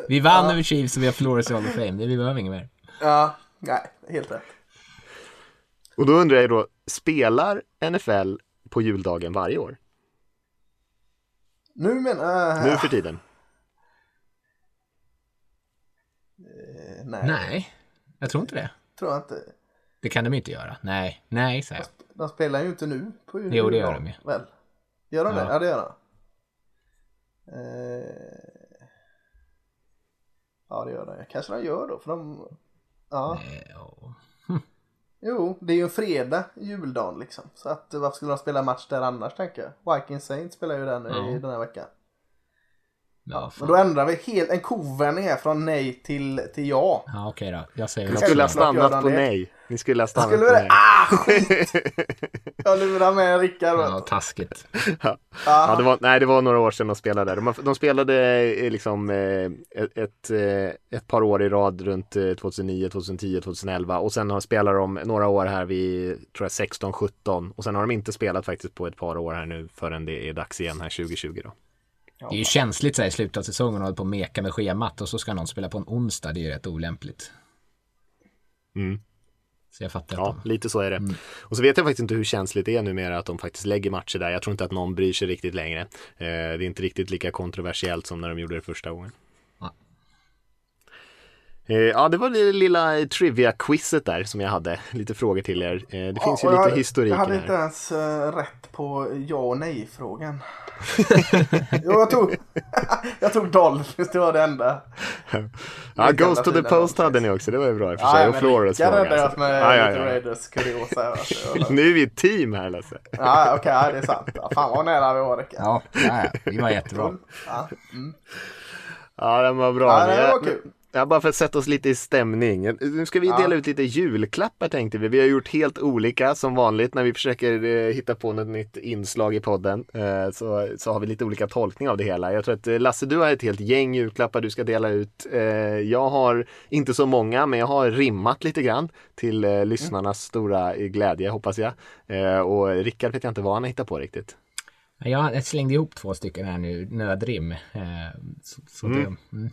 D: Vi vann över Chiefs och vi har Flores i Hall of Fame. Det- Vi behöver inget mer.
C: Ja, nej, helt rätt.
B: Och då undrar jag då, spelar NFL på juldagen varje år?
C: Nu menar
B: Nu för tiden?
C: nej,
D: Nej, jag tror inte det.
C: tror jag inte.
D: Det kan de inte göra. Nej, nej säger jag.
C: De spelar ju inte nu på jul.
D: Jo, det gör de ju.
C: Väl? Gör de
D: Ja.
C: det? Ja, det gör de. Eh... Ja, det gör de. Kanske de gör då, för de... Ja.
D: Eh, ja. *laughs*
C: Jo, det är ju en fredag, juldagen liksom. Så att varför skulle de spela match där annars tänker jag? Vikings Saints spelar ju den
D: Ja.
C: i den här veckan.
D: Ja,
C: Men då ändrar vi helt, en kovändning här från nej till, till ja.
D: ja okej då. Jag säger
B: Ni skulle ha stannat på nej. Ni skulle ha stannat
C: Skulle
B: på nej.
C: det? Ah, skit! *laughs* Jag lurar med Rickard.
D: Ja,
C: vet du.
D: taskigt.
B: Ja, det var, nej, det var några år sedan de spelade. De, de spelade eh, liksom eh, ett, ett, eh, ett par år i rad runt eh, 2009, 2010, 2011 och sen har spelar de några år här vid, tror jag, 16, 17 och sen har de inte spelat faktiskt på ett par år här nu förrän det är dags igen här 2020 då.
D: Det är ju känsligt så här i slutet av säsongen och hålla på och meka med schemat och så ska någon spela på en onsdag. Det är ju rätt olämpligt.
B: Mm.
D: Så jag fattar
B: Ja,
D: inte.
B: lite så är det. Och så vet jag faktiskt inte hur känsligt det är numera att de faktiskt lägger matcher där. Jag tror inte att någon bryr sig riktigt längre. Eh, det är inte riktigt lika kontroversiellt som när de gjorde det första gången.
D: Ja.
B: Eh, ja, det var det lilla trivia-quizet där som jag hade. *laughs* Lite frågor till er. Eh, det finns
C: Ja,
B: ju lite
C: jag,
B: historik
C: Jag hade
B: här.
C: inte ens eh, rätt på ja och nej-frågan. *laughs* jo, jag tog, *laughs* jag tog Dolphins, det var det enda.
B: Ja, Ghost to the Post hade ni också, det var ju bra i och för sig. och Flores
C: Jag
B: fråga.
C: räddade oss med
B: Ja, ja,
C: lite
B: ja.
C: Raiders kuriosa. här, alltså.
B: Nu är vi ett team här Lasse.
C: Ja, okej, ja, det är sant. Ja, fan vad nära vi var.
D: Ja, ja, ja, vi var jättebra.
C: Ja, mm.
B: Ja, den var bra.
C: Ja, det var
B: Jag-
C: kul.
B: Ja, bara för att sätta oss lite i stämning. Nu ska vi
C: Ja.
B: dela ut lite julklappar tänkte vi. Vi har gjort helt olika som vanligt när vi försöker eh, hitta på något nytt inslag i podden. Eh, så, så har vi lite olika tolkning av det hela. Jag tror att eh, Lasse, du har ett helt gäng julklappar du ska dela ut. Eh, jag har inte så många, men jag har rimmat lite grann till eh, lyssnarnas stora glädje, hoppas jag. Och Rickard vet jag inte vad han har hittat på riktigt.
D: Jag slängde ihop två stycken här nu, nödrim. Så, så det, mm.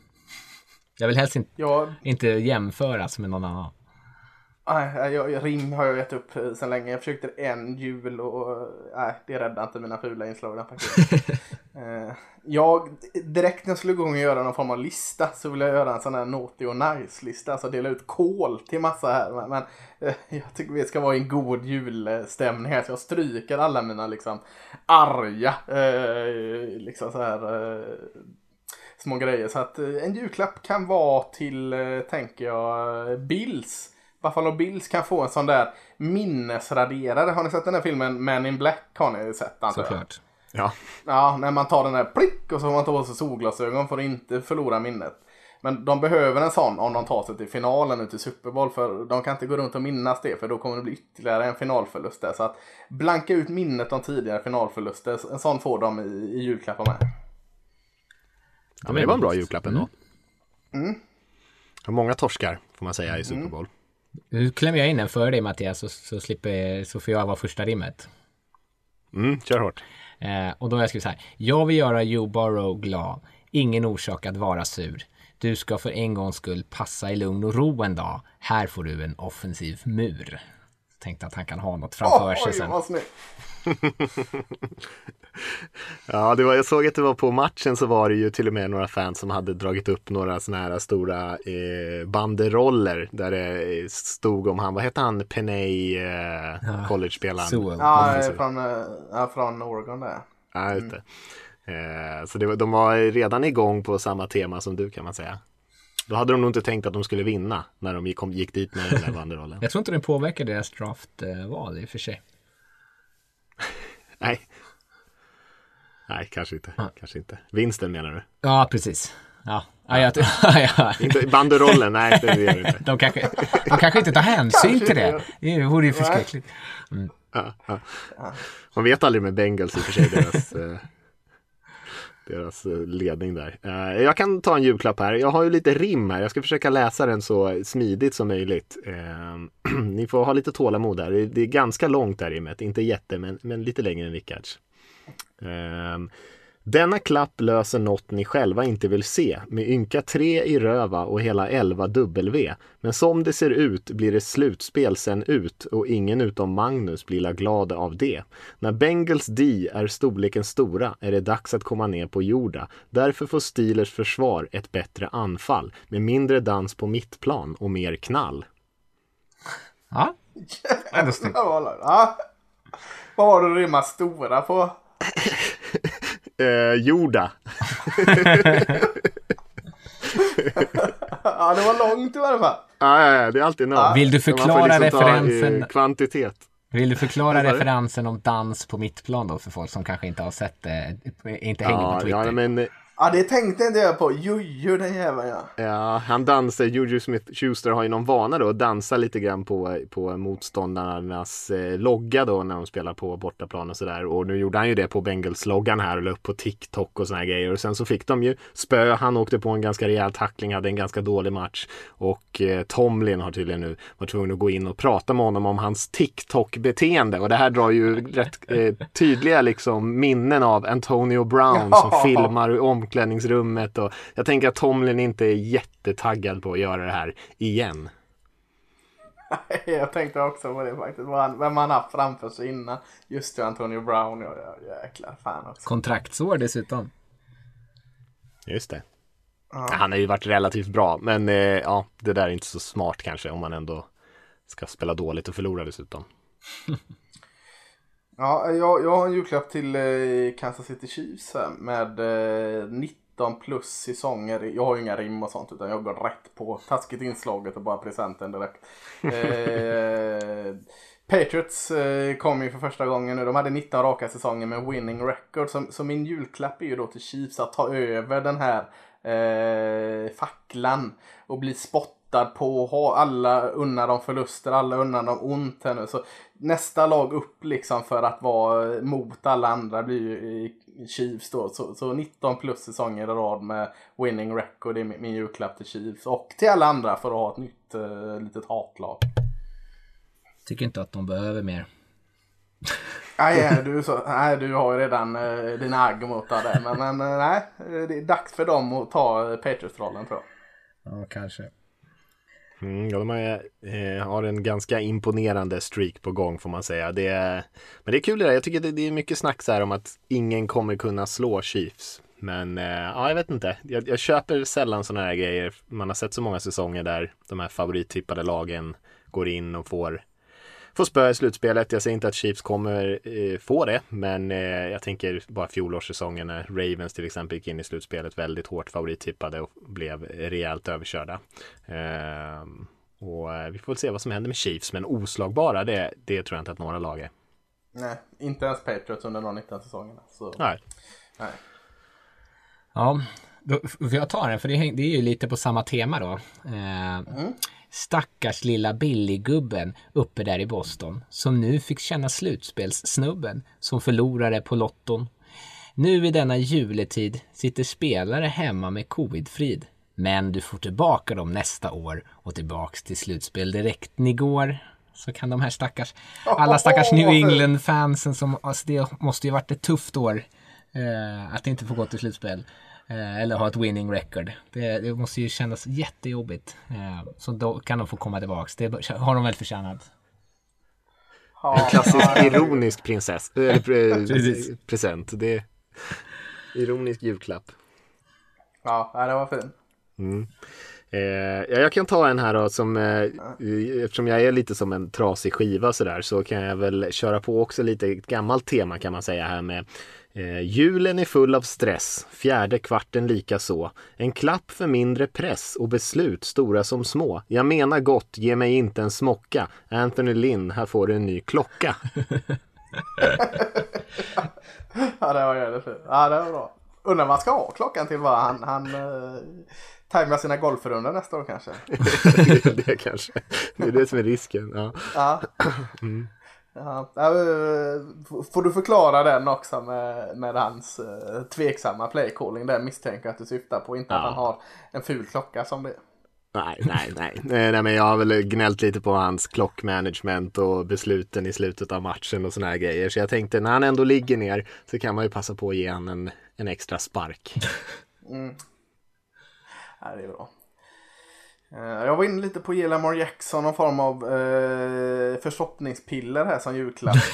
D: Jag vill helst inte,
C: Jag,
D: inte jämföras med någon annan.
C: nej, jag, rim har jag gett upp eh, sedan länge. Jag försökte en jul och nej, det räddade inte mina fula inslag. den faktiskt. *laughs* Eh, jag, direkt när jag skulle igång och göra någon form av lista så ville jag göra en sån här naughty och nice-lista. Alltså dela ut kol till massa här. Men, men eh, jag tycker vi ska vara i en god julstämning här. Så jag stryker alla mina liksom arga eh, liksom så här små grejer. Så att eh, en julklapp kan vara till, eh, tänker jag, Bills. Buffalo Bills kan få en sån där minnesraderare. Har ni sett den här filmen Man in Black? Har ni sett jag?
D: Såklart.
B: Ja,
C: Ja, när man tar den där plick och så får man ta på sig solglasögon för att inte förlora minnet. Men de behöver en sån om de tar sig till finalen nu till Super Bowl för de kan inte gå runt och minnas det för då kommer det bli ytterligare en finalförlust där. Så att blanka ut minnet om tidigare finalförluster, en sån får de i, i julklappar med.
B: Ja men det var en bra julklapp ändå. Har Många torskar får man säga i Super Bowl.
D: Nu klämmer jag in en före dig Mattias så, så, slipper, så får jag vara första rimmet.
B: Mm, kör hårt.
D: Eh, och då har jag skrivit så här. Jag vill göra Joe Burrow glad. Ingen orsak att vara sur. Du ska för en gångs skull passa i lugn och ro en dag. Här får du en offensiv mur. Tänkte att han kan ha något framför sig
C: Oj,
D: sen.
C: vad snyggt!
B: Ja, det var, jag såg att det var på matchen så var det ju till och med några fans som hade dragit upp några sådana här stora eh, banderoller där det stod om han, vad hette han, Penay, eh, college-spelaren?
D: Sewell.
C: Ja,
B: precis.
C: från, eh, ja, från Oregon där.
B: Ja, just det. Eh, så det var, de var redan igång på samma tema som du kan man säga. Då hade de nog inte tänkt att de skulle vinna när de gick, kom, gick dit med den där *laughs* banderollen.
D: Jag tror inte det påverkar deras draftval i och för sig. *laughs*
B: Nej. Nej, kanske inte. Kanske inte. Vinsten menar du?
D: Ja, precis. Ja, ja, jag, *laughs* ja.
B: Inte banderollen, nej det gör det inte. *laughs*
D: De, kanske, de kanske inte tar hänsyn till det. Det vore ju förskräckligt.
B: Ja, ja. Man vet aldrig med Bengals i och för sig, deras, eh, deras eh, ledning där. Eh, Jag kan ta en julklapp här. Jag har ju lite rim här. Jag ska försöka läsa den så smidigt som möjligt. Eh, *clears throat* Ni får ha lite tålamod där. Det- Det är ganska långt där rimmet. Inte jätte, men, men lite längre än Rickards. Eh, denna klapp löser något ni själva inte vill se med ynka tre i röva och hela 11 W. Men som det ser ut blir det slutspel sen ut och ingen utom Magnus blir la glad av det. När Bengals D är storleken stora är det dags att komma ner på jorda. Därför får Steelers försvar ett bättre anfall med mindre dans på mittplan och mer knall.
D: Ja, *laughs* ändå snyggt.
C: Vad var det du rimmade stora på? *laughs*
B: Eh, jorda. *laughs*
C: Ja, det var långt i alla fall.
B: Ja, ja, ja, det är alltid något.
D: Vill du förklara
B: eh,
D: referensen?
B: kvantitet.
D: Vill du förklara referensen om dans på mittplan då för folk som kanske inte har sett det, inte hänger på
B: Ja,
D: Twitter?
B: ja, men
C: Ja, det tänkte inte jag på. Jojo, den jäveln ja.
B: Ja, han dansar, Juju Smith-Schuster har ju någon vana då att dansa lite grann på, på motståndarnas eh, logga då när de spelar på bortaplan och sådär. Och nu gjorde han ju det på Bengals-loggan här och la upp på TikTok och såna här grejer. Och sen så fick de ju spö, han åkte på en ganska rejäl tackling, hade en ganska dålig match. Och eh, Tomlin har tydligen nu varit tvungen att gå in och prata med honom om hans TikTok-beteende. Och det här drar ju rätt eh, tydliga liksom minnen av Antonio Brown *laughs* som filmar i omklädningsrummet. Och jag tänker att Tomlin inte är jättetaggad på att göra det här igen. *laughs*
C: Jag tänkte också på det faktiskt. Vem han haft framför sig innan. Just det, Antonio Brown. Ja, ja, jäklar fan också.
D: Kontraktsår dessutom.
B: Just det. Han har ju varit relativt bra, men eh, ja, det där är inte så smart kanske om man ändå ska spela dåligt och förlora dessutom. *laughs*
C: Ja, jag, jag har en julklapp till eh, Kansas City Chiefs här med eh, 19 plus säsonger. Jag har ju inga rim och sånt utan jag går rätt på taskigt inslaget och bara presenten direkt. *laughs* Eh, Patriots eh, kom ju för första gången nu. De hade 19 raka säsonger med winning record. Så, så min julklapp är ju då till Chiefs att ta över den här eh, facklan och bli spottad på. Ha alla unna dem förluster, alla unna dem ont här nu. Så nästa lag upp liksom för att vara mot alla andra blir ju Chiefs då. Så, så 19 plus säsonger i rad med winning record är min, julklapp till Chiefs. Och till alla andra för att ha ett nytt eh, litet hatlag.
D: Tycker inte att de behöver mer.
C: Nej, *laughs* du, så, nej, du har ju redan eh, dina agg mot det. Men, men eh, nej, det är dags för dem att ta Patriots-rollen tror jag.
D: Ja, kanske.
B: Mm, ja, de har, eh, har en ganska imponerande streak på gång får man säga. Det är, men det är kul det där. Jag tycker det, det är mycket snack så här om att ingen kommer kunna slå Chiefs. Men eh, ja, jag vet inte. Jag, jag köper sällan sådana här grejer. Man har sett så många säsonger där de här favorittippade lagen går in och får får spö i slutspelet. Jag säger inte att Chiefs kommer eh, få det, men eh, jag tänker bara fjolårssäsongen när Ravens till exempel gick in i slutspelet väldigt hårt favorittippade och blev rejält överkörda. Ehm, och eh, vi får väl se vad som händer med Chiefs, men oslagbara, det, det tror jag inte att några lag är.
C: Nej, inte ens Patriots under de 19 säsongerna. Så,
B: Nej.
C: nej.
D: Ja, då får jag ta den för det, häng- det är ju lite på samma tema då. Eh, Stackars lilla Billy-gubben uppe där i Boston som nu fick känna slutspelssnubben som förlorade på lotton. Nu i denna juletid sitter spelare hemma med covidfrid. Men du får tillbaka dem nästa år och tillbaks till slutspel direkt ni går. Så kan de här stackars, alla stackars New England-fansen som, alltså det måste ju varit ett tufft år. Eh, att inte få gå till slutspel. Eh, eller ha ett winning record. Det, det måste ju kännas jättejobbigt. Eh, så då kan de få komma tillbaks. Det har de väl förtjänat.
B: En klassisk ironisk prinsess, eller pre,
D: Precis.
B: present. Det är ironisk julklapp.
C: Ja, det var fin.
B: Eh, ja, jag kan ta en här då som, eh, eftersom jag är lite som en trasig skiva sådär, så kan jag väl köra på också lite ett gammalt tema kan man säga här med eh, Julen är full av stress, fjärde kvarten lika så. En klapp för mindre press och beslut stora som små. Jag menar gott, ge mig inte en smocka. Anthony Lynn, här får du en ny klocka. *laughs*
C: Ja, det var jävligt fint. Ja, det var bra. Undrar vad man ska ha klockan till va? Han, han uh, tajmar sina golfrundor nästa år kanske.
B: det *laughs* det kanske. Det är det som är risken. Ja.
C: Ja. Ja, ja, eh, får du förklara den också med, med hans uh, tveksamma playcalling? Den misstänker jag att du syftar på. Inte att
B: Ja.
C: han har en ful klocka som det.
B: Nej, nej, nej. nej. Men jag har väl gnällt lite på hans klockmanagement och besluten i slutet av matchen och såna här grejer. Så jag tänkte när han ändå ligger ner så kan man ju passa på att ge han en, en extra spark.
C: Ja, det är bra. Eh, Jag var inne lite på ge Lamar Jackson någon form av eh, förstoppningspiller här som julklapp. *laughs*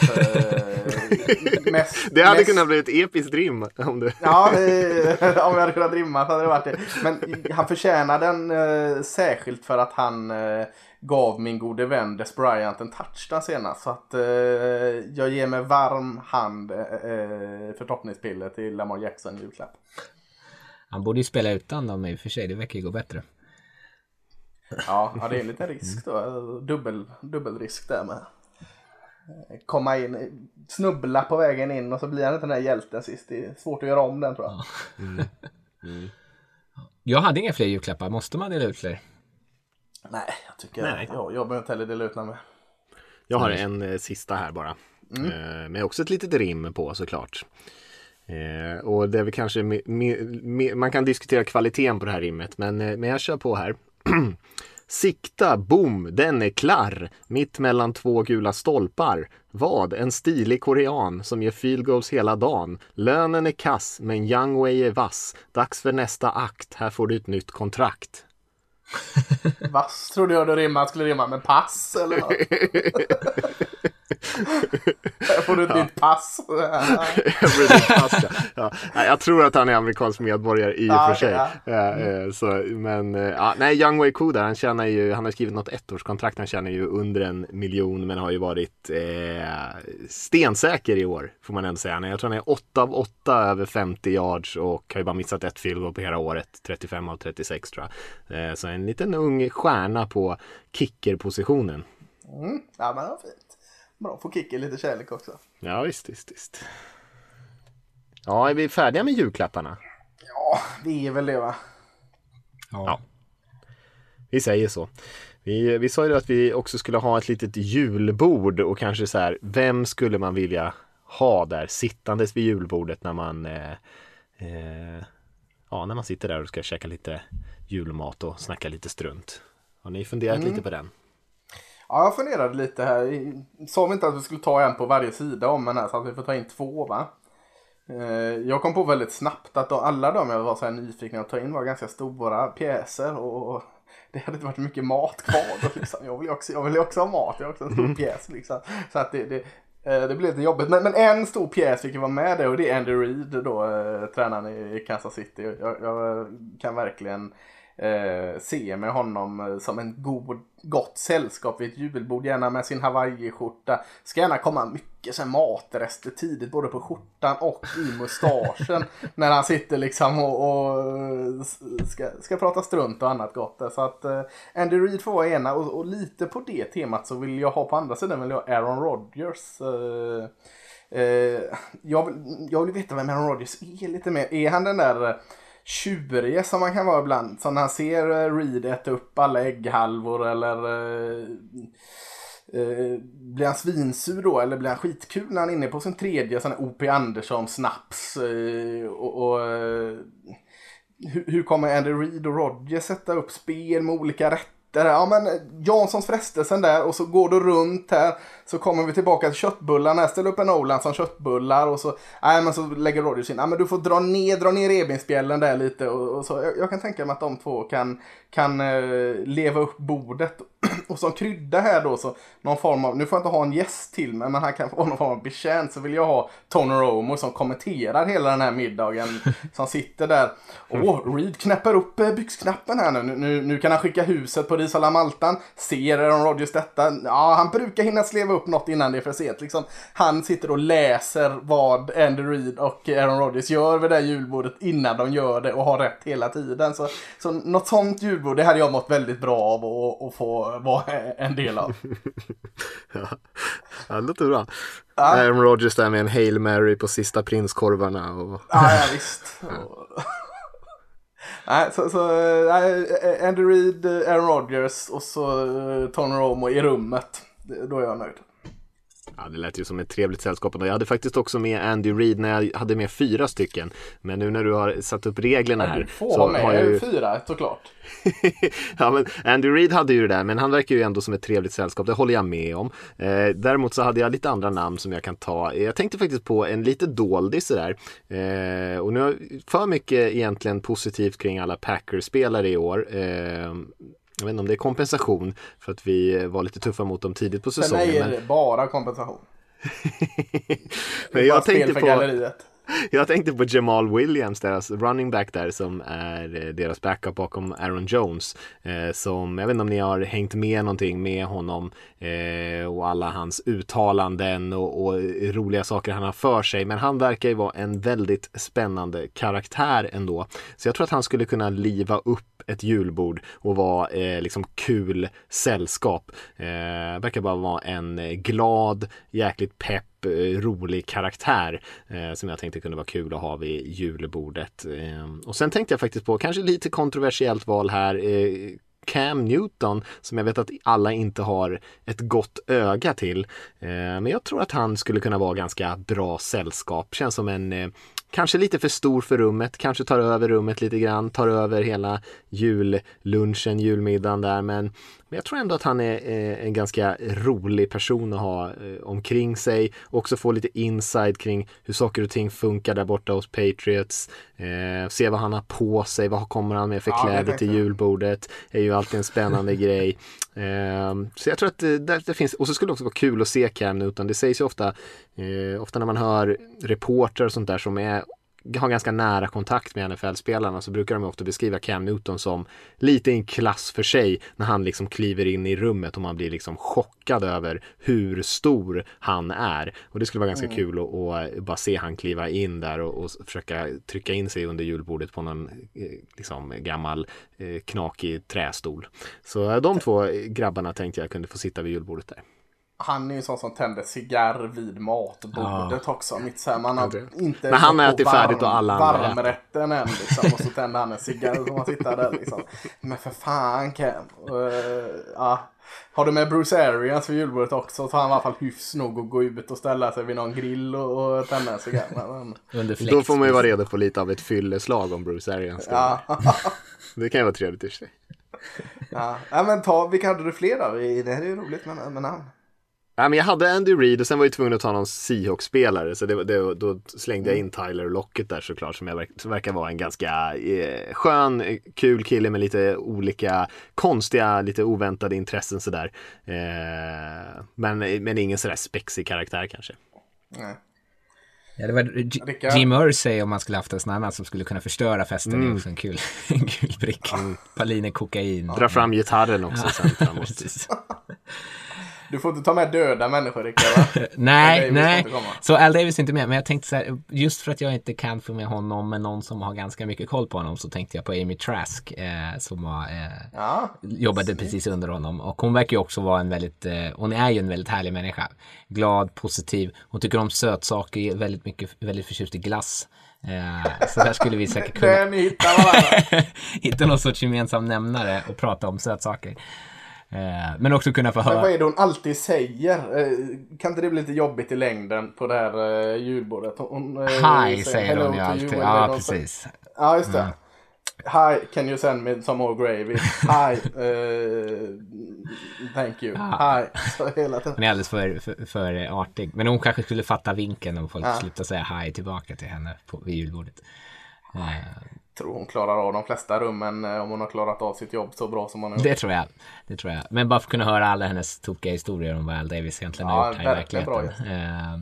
C: Eh, mest,
B: Det hade
C: mest,
B: kunnat bli ett episkt rim om du...
C: Ja, det, *laughs* om jag hade kunnat rimma så hade det varit det. Men han förtjänar den eh, särskilt för att han eh, gav min gode vän Des Bryant en touchdown senast. Så att eh, jag ger med varm hand eh, eh, förstoppningspiller till Lamar Jackson julklapp.
D: Han borde ju spela utan dem i och för sig, det verkar ju gå bättre.
C: Ja, ja, det är en liten risk då. Dubbel, dubbelrisk där med. Komma in, snubbla på vägen in och så blir han inte den där hjälten sist. Det är svårt att göra om den tror jag.
D: Jag hade inga fler julklappar, måste man dela ut fler?
C: Nej, jag tycker
B: Nej.
C: Jag, jag behöver inte heller dela ut med.
B: Jag har en eh, sista här bara. Eh, med också ett litet rim på såklart. Eh, och det är väl kanske me, me, me, man kan diskutera kvaliteten på det här rimmet men, eh, men jag kör på här. *clears throat* Sikta, boom, den är klar. Mitt mellan två gula stolpar. Vad? En stilig korean som ger field goals hela dagen. Lönen är kass, men Young Wei är vass. Dags för nästa akt. Här får du ett nytt kontrakt. *laughs* *laughs*
C: Vass trodde jag det rimma skulle rimma med pass eller? Här *laughs* får du ett nytt pass. *laughs*
B: Pass, ja. Ja, jag tror att han är amerikansk medborgare i och
C: Ja,
B: för sig. Eh, eh, så, men eh, ja, nej, Young Wei Koo där, han tjänar ju, han har skrivit något ettårskontrakt, han tjänar ju under en miljon men har ju varit eh, stensäker i år får man ändå säga. Jag tror han är 8 av 8 över 50 yards och har ju bara missat ett field på hela året, 35 av 36 tror jag. Så en liten ung stjärna på kickerpositionen.
C: Mm. Ja men det var fint. Bra, får Kicki lite kärlek också.
B: Ja visst, visst, visst. Ja, är vi färdiga med julklapparna?
C: Ja, vi är väl det va?
B: Ja. Vi säger så. Vi, vi sa ju att vi också skulle ha ett litet julbord och kanske så här, vem skulle man vilja ha där sittandes vid julbordet när man eh, eh, ja, när man sitter där och ska käka lite julmat och snacka lite strunt. Har ni funderat lite på den?
C: Ja, jag funderade lite här. Sa vi inte att vi skulle ta en på varje sida om den här så att vi får ta in två va? Eh, Jag kom på väldigt snabbt att alla de jag var så här nyfikna att ta in var ganska stora pjäser och det hade inte varit mycket mat kvar. Då, liksom. jag, vill också, jag vill också ha mat, jag är också en stor *laughs* pjäs. Liksom. Så att det, det, Eh, det blev lite jobbigt. Men, men en stor pjäs fick ju vara med där och det är Andy Reid då, eh, tränaren i Kansas City. Jag, jag kan verkligen eh, se med honom eh, som en god, gott sällskap vid ett julbord, gärna med sin hawaiiskjorta. Ska gärna komma mycket så matrester tidigt, både på skjortan och i mustaschen. *laughs* när han sitter liksom och, och eh, ska, ska prata strunt och annat gott. där. Så att eh, Andy Reid får vara ena och, och lite på det temat så vill jag ha på andra sidan vill jag Aaron Rodgers. Eh, eh, jag, vill, jag vill veta vem Aaron Rodgers är lite mer. Är han den där tjurig som man kan vara ibland. Som när han ser eh, Reed äta upp alla ägghalvor eller eh, eh, blir han svinsur då eller blir han skitkul när han är inne på sin tredje sån här O.P. Andersson snaps eh, och, och eh, hur, hur kommer Andy Reed och Rodgers sätta upp spel med olika rätter? Ja men Janssons frestelsen där och så går du runt här så kommer vi tillbaka till köttbullarna. Ställ upp en Oland som köttbullar och så, nej men så lägger Rodgers in, nej men du får dra ner, dra ner revbensspjällen där lite och, och så. Jag, jag, kan tänka mig att de två kan, kan uh, leva upp bordet. *clears throat* och som krydda här då så någon form av, nu får jag inte ha en gäst till mig men han kan få någon form av betjänt så vill jag ha Tony Romo som kommenterar hela den här middagen *laughs* som sitter där. Åh, oh, Reed knäpper upp eh, byxknappen här nu. Nu, nu kan han skicka huset på Risala Maltan. Ser Aaron Rodgers detta? Ja, han brukar hinna sleva upp något innan det är för sent. Liksom, han sitter och läser vad Andy Reid och Aaron Rodgers gör vid det här julbordet innan de gör det och har rätt hela tiden. Så, så något sånt julbord, det hade jag mått väldigt bra av att få vara en del av. *laughs*
B: ja, det låter bra. Ja. Aaron Rodgers där med en Hail Mary på sista prinskorvarna. Och...
C: ja, ja, visst. Ja. Nej, så, så Andy Reid, Aaron Rodgers och så eh, Tony Romo i rummet. Då är jag nöjd.
B: Ja, det lät ju som ett trevligt sällskap. Jag hade faktiskt också med Andy Reid när jag hade med fyra stycken. Men nu när du har satt upp reglerna här. Ja, du
C: får så med har jag ju... fyra såklart. *laughs*
B: ja, men Andy Reid hade ju det där, men han verkar ju ändå som ett trevligt sällskap. Det håller jag med om. Eh, däremot så hade jag lite andra namn som jag kan ta. Jag tänkte faktiskt på en lite doldis sådär. Eh, och nu har för mycket egentligen positivt kring alla Packers-spelare i år. Eh, jag vet inte om det är kompensation för att vi var lite tuffa mot dem tidigt på säsongen. För
C: mig är det bara kompensation. *laughs*
B: men jag tänkte på... Galleriet. *laughs* Jag tänkte på Jamal Williams, deras running back där som är eh, deras backup bakom Aaron Jones. Eh, som, jag vet inte om ni har hängt med någonting med honom eh, och alla hans uttalanden och, och, roliga saker han har för sig. Men han verkar ju vara en väldigt spännande karaktär ändå. Så jag tror att han skulle kunna liva upp ett julbord och vara eh, liksom kul sällskap. Eh, verkar bara vara en eh, glad, jäkligt pepp eh, rolig karaktär eh, som jag tänkte kunde vara kul att ha vid julbordet. Eh, och sen tänkte jag faktiskt på, kanske lite kontroversiellt val här, eh, Cam Newton som jag vet att alla inte har ett gott öga till. Eh, men jag tror att han skulle kunna vara ganska bra sällskap. Känns som en eh, kanske lite för stor för rummet, kanske tar över rummet lite grann, tar över hela jullunchen, julmiddagen där. Men, men jag tror ändå att han är eh, en ganska rolig person att ha eh, omkring sig. Också få lite inside kring hur saker och ting funkar där borta hos Patriots. Eh, se vad han har på sig, vad kommer han med för kläder till julbordet. är ju alltid en spännande *laughs* grej. Så jag tror att det, det, finns, och så skulle det också vara kul att se Cam Newton. Det sägs ju ofta, ofta när man hör reporter och sånt där som är har ganska nära kontakt med NFL-spelarna så brukar de ofta beskriva Cam Newton som lite i en klass för sig när han liksom kliver in i rummet och man blir liksom chockad över hur stor han är. Och det skulle vara ganska mm. kul att, bara se han kliva in där och, och, försöka trycka in sig under julbordet på någon eh, liksom, gammal eh, knakig trästol. Så eh, de två grabbarna tänkte jag kunde få sitta vid julbordet där
C: han är ju sån som tänder cigarr vid matbordet ja. också. Mitt så här, man har inte
B: Men han äter färdigt och alla
C: andra varmrätten än liksom. Och så tänder han en cigarr och man sitter där liksom. Men för fan Ken. Uh, ja. Har du med Bruce Arians för julbordet också så har han i alla fall hyfs nog att gå ut och ställa sig vid någon grill och, och tända en cigarr.
B: Men... Då får man ju vara redo på lite av ett fylleslag om Bruce Arians. Ja. det kan ju vara trevligt i sig.
C: Ja. ja men ta, vilka hade du fler då? Det här är ju roligt med, med namn.
B: Ja, men jag hade Andy Reid och sen var jag tvungen att ta någon Seahawks-spelare så det, det, då slängde jag in Tyler Lockett där såklart som, jag, som verkar vara en ganska eh, skön, kul kille med lite olika konstiga, lite oväntade intressen sådär. Eh, men, men ingen sådär spexig karaktär kanske. Nej.
D: Ja, det var G Jim Irsay om man skulle haft en sån annan som skulle kunna förstöra festen. Mm. Det är också en kul, *laughs* en kul bricka. Mm. Paliner kokain.
B: Dra fram gitarren också ja. sen framåt. *laughs*
C: Du får inte ta med döda människor Rickard *laughs*
D: nej, nej. Så Al Davis är inte med. Men jag tänkte så här, just för att jag inte kan få med honom, men någon som har ganska mycket koll på honom, så tänkte jag på Amy Trask eh, som var, eh, ja, jobbade precis under honom. Och hon verkar ju också vara en väldigt, eh, hon är ju en väldigt härlig människa. Glad, positiv. Hon tycker om sötsaker, väldigt mycket, väldigt förtjust i glass. Eh, så där skulle vi säkert *laughs* kunna *laughs* hitta någon sorts gemensam nämnare och prata om sötsaker. Eh, men också kunna få höra. Men
C: vad är det hon alltid säger? Eh, kan inte det bli lite jobbigt i längden på det här eh, ljudbordet?
D: Hon, Hi säger, hon ju alltid. Ja, precis.
C: Ja, just det. Mm. Hi, can you send me some more gravy? Hi, uh, *laughs* thank you. Hi. Så hela tiden.
D: Hon är alldeles för, för, för artig. Men hon kanske skulle fatta vinken och folk
C: Ja.
D: sluta säga hej tillbaka till henne på, vid julbordet. Eh,
C: tror hon klarar av de flesta rummen eh, om hon har klarat av sitt jobb så bra som hon har gjort.
D: det tror jag. Det tror jag. Men bara för att kunna höra alla hennes tokiga historier om vad Al Davis egentligen
C: Ja,
D: har gjort här i
C: verkligen bra
D: verkligheten. Eh,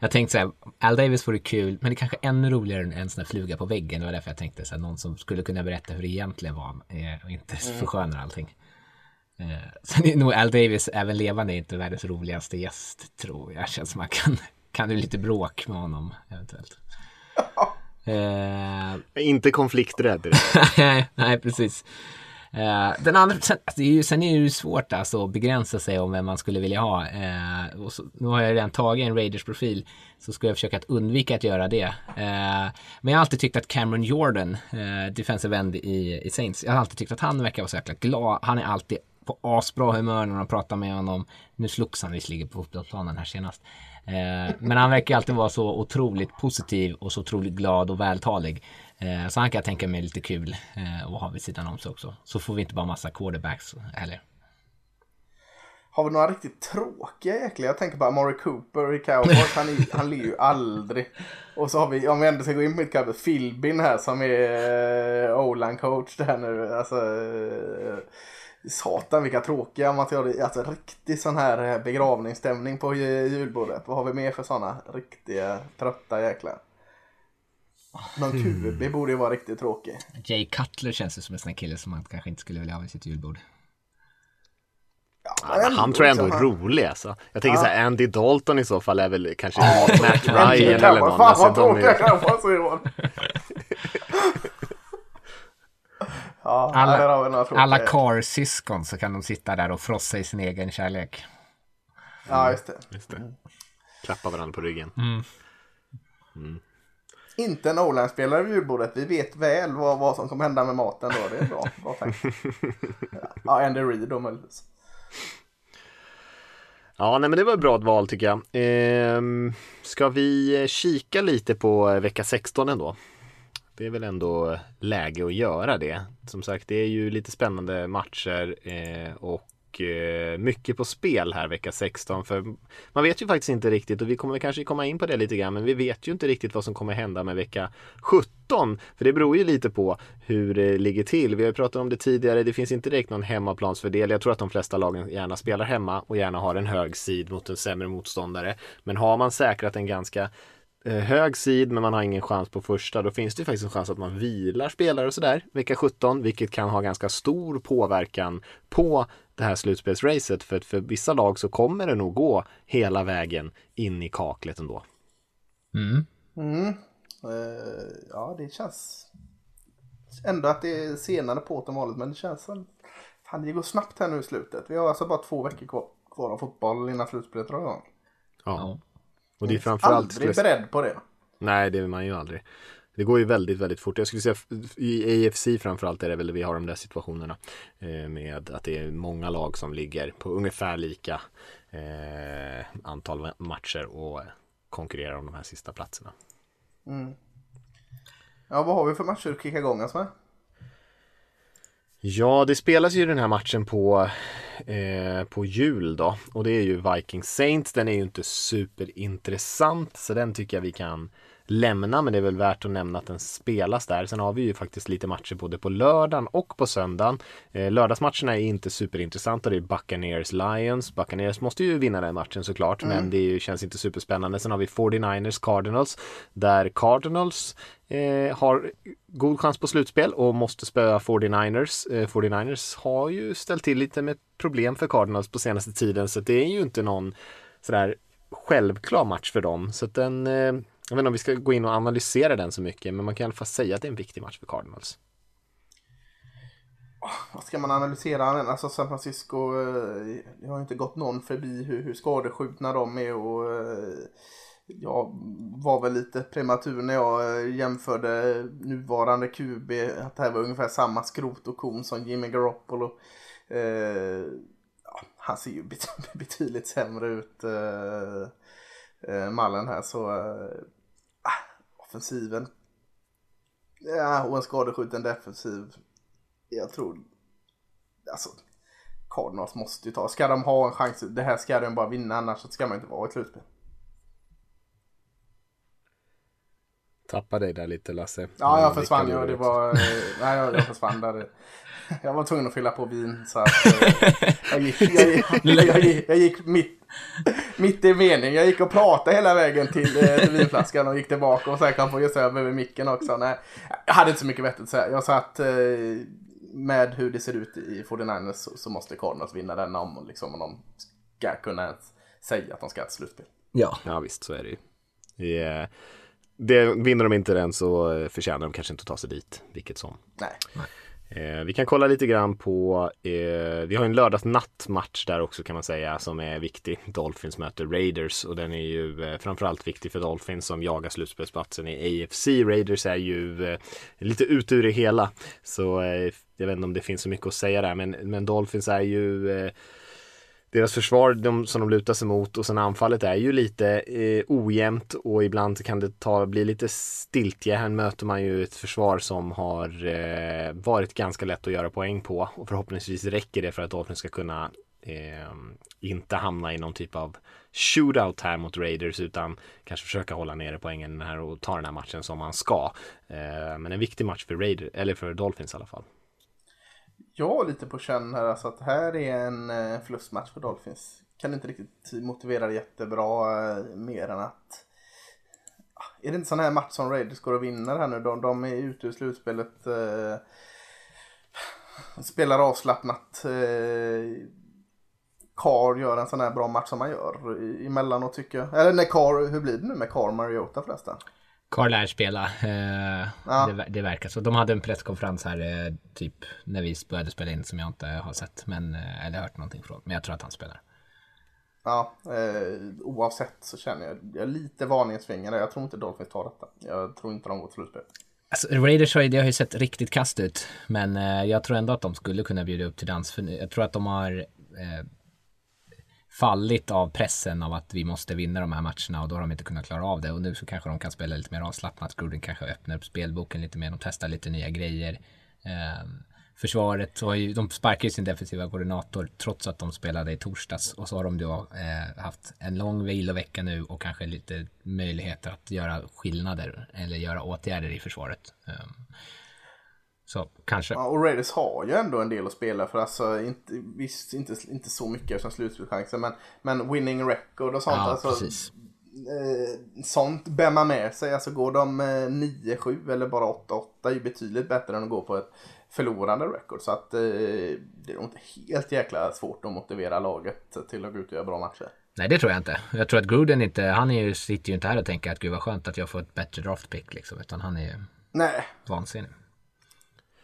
D: jag tänkte så här, Al Davis vore kul, men det är kanske ännu roligare än en sån här fluga på väggen. Det var därför jag tänkte så här, någon som skulle kunna berätta hur det egentligen var eh, och inte
C: Mm.
D: förskönar allting. Eh, sen är nog Al Davis, även levande, inte världens roligaste gäst, tror jag. Känns som man kan, kan det bli lite bråk med honom, eventuellt. *laughs* Eh,
B: Inte konflikträdd. *laughs*
D: nej, nej, precis. Eh, den andra, sen, alltså, det är ju, sen är det ju svårt alltså, att begränsa sig om vem man skulle vilja ha. Eh, så, nu har jag redan tagit en Raiders-profil, så ska jag försöka att undvika att göra det. Eh, men jag har alltid tyckt att Cameron Jordan, eh, defensive end i, i Saints, jag har alltid tyckt att han verkar vara så jäkla glad. Han är alltid på asbra humör när man pratar med honom. Nu slogs han visserligen på fotbollsplanen här senast. Eh, men han verkar alltid vara så otroligt positiv och så otroligt glad och vältalig. Eh, så han kan jag tänka mig lite kul eh, att ha vid sidan om sig också. Så får vi inte bara massa quarterbacks heller.
C: Har vi några riktigt tråkiga egentligen? Jag tänker bara Murray Cooper i Cowboys. Han, är, han ler ju aldrig. Och så har vi, om vi ändå ska gå in på mitt Cowboys, Philbin här som är eh, uh, O-line coach där nu. Alltså, eh, satan vilka tråkiga material. Alltså riktig sån här eh, begravningsstämning på ju- julbordet. Vad har vi mer för såna riktiga trötta jäklar? Någon QB borde ju vara riktigt tråkig.
D: Jay Cutler känns ju som en sån här kille som man kanske inte skulle vilja ha vid sitt julbord.
C: Ja,
B: Men
C: ändå
B: han tror jag ändå är
C: han-
B: rolig alltså. Jag tänker
C: Ja.
B: så här, Andy Dalton i så fall är väl kanske Matt Ryan eller någon.
C: Fan
B: Alltså,
C: vad
B: de
C: tråkiga Cowboys är i år. Ja,
D: Alla-
C: där har vi några tråkiga.
D: Alla Carr-syskon så kan de sitta där och frossa i sin egen kärlek.
C: Ja, just det.
B: just det. Klappa varandra på ryggen.
C: Inte en O-line-spelare vid julbordet. Vi vet väl vad, vad som kommer hända med maten då. Det är bra. bra. *laughs* Ja, Andy Reid då möjligtvis.
B: Ja, nej men det var ett bra val tycker jag. Ehm, ska vi kika lite på vecka 16 ändå? Det är väl ändå läge att göra det. Som sagt, det är ju lite spännande matcher eh, och eh, mycket på spel här vecka 16. För man vet ju faktiskt inte riktigt och vi kommer kanske komma in på det lite grann. Men vi vet ju inte riktigt vad som kommer hända med vecka 17. För det beror ju lite på hur det ligger till. Vi har ju pratat om det tidigare. Det finns inte direkt någon hemmaplansfördel. Jag tror att de flesta lagen gärna spelar hemma och gärna har en hög sid mot en sämre motståndare. Men har man säkrat en ganska hög sid men man har ingen chans på första då finns det ju faktiskt en chans att man vilar spelare och sådär vecka 17 vilket kan ha ganska stor påverkan på det här slutspelsracet för att för vissa lag så kommer det nog gå hela vägen in i kaklet ändå.
D: Mm.
C: Mm. Eh, ja, det känns ändå att det är senare på än vanligt. Men det känns som fan, det går snabbt här nu i slutet. Vi har alltså bara två veckor kvar, kvar av fotboll innan slutspelet drar igång.
B: Ja. Och det är framförallt
C: Aldrig beredd på det.
B: Nej, det är man ju aldrig. Det går ju väldigt, väldigt fort. Jag skulle säga i AFC framförallt är det väl vi har de där situationerna eh, med att det är många lag som ligger på ungefär lika eh, antal matcher och konkurrerar om de här sista platserna.
C: Ja, vad har vi för matcher att kicka igång oss med?
B: Ja, det spelas ju den här matchen på, eh, på jul då och det är ju Viking Saints. Den är ju inte superintressant så den tycker jag vi kan lämna men det är väl värt att nämna att den spelas där. Sen har vi ju faktiskt lite matcher både på lördagen och på söndagen. Eh, lördagsmatcherna är inte superintressanta. Det är Buccaneers Lions. Buccaneers måste ju vinna den matchen såklart men det ju, känns inte superspännande. Sen har vi 49ers Cardinals där Cardinals eh, har god chans på slutspel och måste spöa 49ers. 49ers eh, har ju ställt till lite med problem för Cardinals på senaste tiden så det är ju inte någon sådär självklar match för dem. Så att den, eh, jag vet inte om vi ska gå in och analysera den så mycket men man kan i alla fall säga att det är en viktig match för Cardinals.
C: Ah, vad ska man analysera? Alltså San Francisco, eh, det har ju inte gått någon förbi hur, hur skadeskjutna de är och jag var väl lite prematur när jag eh, jämförde nuvarande QB, att det här var ungefär samma skrot och kon som Jimmy Garoppolo. Eh, ja, han ser ju bet *laughs* betydligt sämre ut, eh, eh, mallen här, så eh, ah, offensiven Ja, och en skadeskjuten defensiv. Jag tror, alltså Cardinals måste ju ta. Ska de ha en chans, det här ska de bara vinna annars ska man inte vara i slutspel.
B: Tappade dig där lite Lasse.
C: Ja, jag försvann
B: kan
C: ju. Det var, eh, *laughs* nej, jag, jag försvann där. Jag var tvungen att fylla på vin så att eh, *laughs* jag, gick, jag, gick, jag, gick, jag gick mitt, mitt i mening. Jag gick och pratade hela vägen till, eh, till vinflaskan och gick tillbaka och sen på just det, över micken också. Nej, jag hade inte så mycket vettigt att säga. Jag sa att eh, med hur det ser ut i 49ers så, så måste Cardinals vinna den om, liksom, om de ska kunna säga att de ska ha ett slutspel.
D: Ja.
B: Ja visst, så är det ju. Är- det, vinner de inte den så eh, förtjänar de kanske inte att ta sig dit, vilket som.
C: Nej.
B: Eh, vi kan kolla lite grann på, eh, vi har en lördagsnattmatch där också kan man säga som är viktig. Dolphins möter Raiders och den är ju eh, framförallt viktig för Dolphins som jagar slutspelsplatsen i AFC. Raiders är ju eh, lite ute ur det hela. Så eh, jag vet inte om det finns så mycket att säga där men, men Dolphins är ju deras försvar de, som de lutar sig mot och sen anfallet är ju lite eh, ojämnt och ibland kan det ta, bli lite stiltje. Här möter man ju ett försvar som har eh, varit ganska lätt att göra poäng på och förhoppningsvis räcker det för att Dolphins ska kunna eh, inte hamna i någon typ av shootout här mot Raiders utan kanske försöka hålla nere poängen här och ta den här matchen som man ska. Eh, men en viktig match för Raiders, eller för Dolphins i alla fall.
C: Jag har lite på känn här alltså att här är en eh, förlustmatch för Dolphins. Kan inte riktigt motivera det jättebra eh, mer än att ah, är det inte sån här match som Raiders går och vinner här nu? De, de är ute ur slutspelet. Eh, spelar avslappnat. Eh, Carr gör en sån här bra match som han gör emellanåt tycker jag. Eller nej, Carr, hur blir det nu med Carr Mariota förresten?
D: Carl lär spela. Eh,
C: Ja.
D: det, det verkar så. De hade en presskonferens här eh, typ när vi började spela in som jag inte har sett. Men, eh, eller hört någonting från. Men jag tror att han spelar.
C: Ja, eh, oavsett så känner jag, jag är lite varningsfinger där. Jag tror inte Dolphins tar detta. Jag tror inte de går till slutspel.
D: Alltså, Raiders har ju, har ju sett riktigt kast ut. Men eh, jag tror ändå att de skulle kunna bjuda upp till dans. För jag tror att de har eh, fallit av pressen av att vi måste vinna de här matcherna och då har de inte kunnat klara av det. Och nu så kanske de kan spela lite mer avslappnat. Gruden kanske öppnar upp spelboken lite mer. De testar lite nya grejer. Eh, försvaret, så har ju, de sparkar ju sin defensiva koordinator trots att de spelade i torsdags. Och så har de då eh, haft en lång vilovecka nu och kanske lite möjligheter att göra skillnader eller göra åtgärder i försvaret. Eh, så kanske.
C: Ja, och Raiders har ju ändå en del att spela för. Alltså, inte, visst, inte, inte så mycket som slutspelschanser. Men, men winning record och sånt.
D: Ja,
C: alltså,
D: precis.
C: eh, sånt bär man med sig. Alltså går de eh, 9-7 eller bara 8-8 är ju betydligt bättre än att gå på ett förlorande record. Så att eh, det är nog inte helt jäkla svårt att motivera laget till att gå ut och göra bra matcher.
D: Nej, det tror jag inte. Jag tror att Gruden inte, han är ju, sitter ju inte här och tänker att gud vad skönt att jag får ett bättre draftpick liksom. Utan han är ju
C: Nej,
D: vansinnig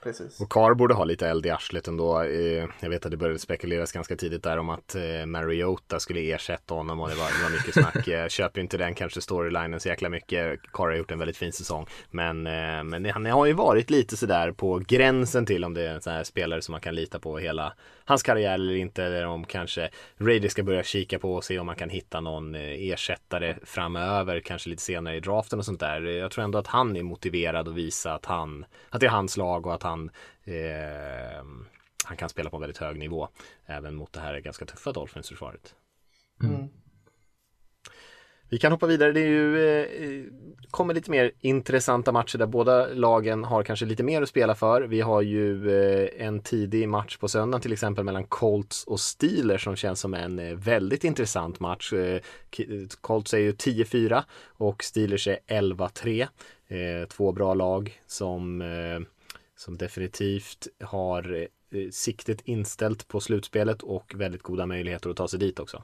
C: precis.
B: Och Carr borde ha lite eld i arslet ändå. Eh, jag vet att det började spekuleras ganska tidigt där om att eh, Mariota skulle ersätta honom och det var, det var mycket snack. Jag köper inte den kanske storylinen så jäkla mycket. Carr har gjort en väldigt fin säsong. Men, eh, men han har ju varit lite sådär på gränsen till om det är en sån här spelare som man kan lita på hela hans karriär eller inte. Eller om kanske Raiders ska börja kika på och se om man kan hitta någon eh, ersättare framöver, kanske lite senare i draften och sånt där. Jag tror ändå att han är motiverad att visa att han, att det är hans lag och att han eh, han kan spela på en väldigt hög nivå även mot det här ganska tuffa Dolphins-försvaret. Vi kan hoppa vidare. Det är ju, eh, eh, kommer lite mer intressanta matcher där båda lagen har kanske lite mer att spela för. Vi har ju eh, en tidig match på söndag till exempel mellan Colts och Steelers som känns som en eh, väldigt intressant match. Eh, Colts är ju 10-4 och Steelers är 11-3. Eh, två bra lag som, eh, som definitivt har eh, siktet inställt på slutspelet och väldigt goda möjligheter att ta sig dit också.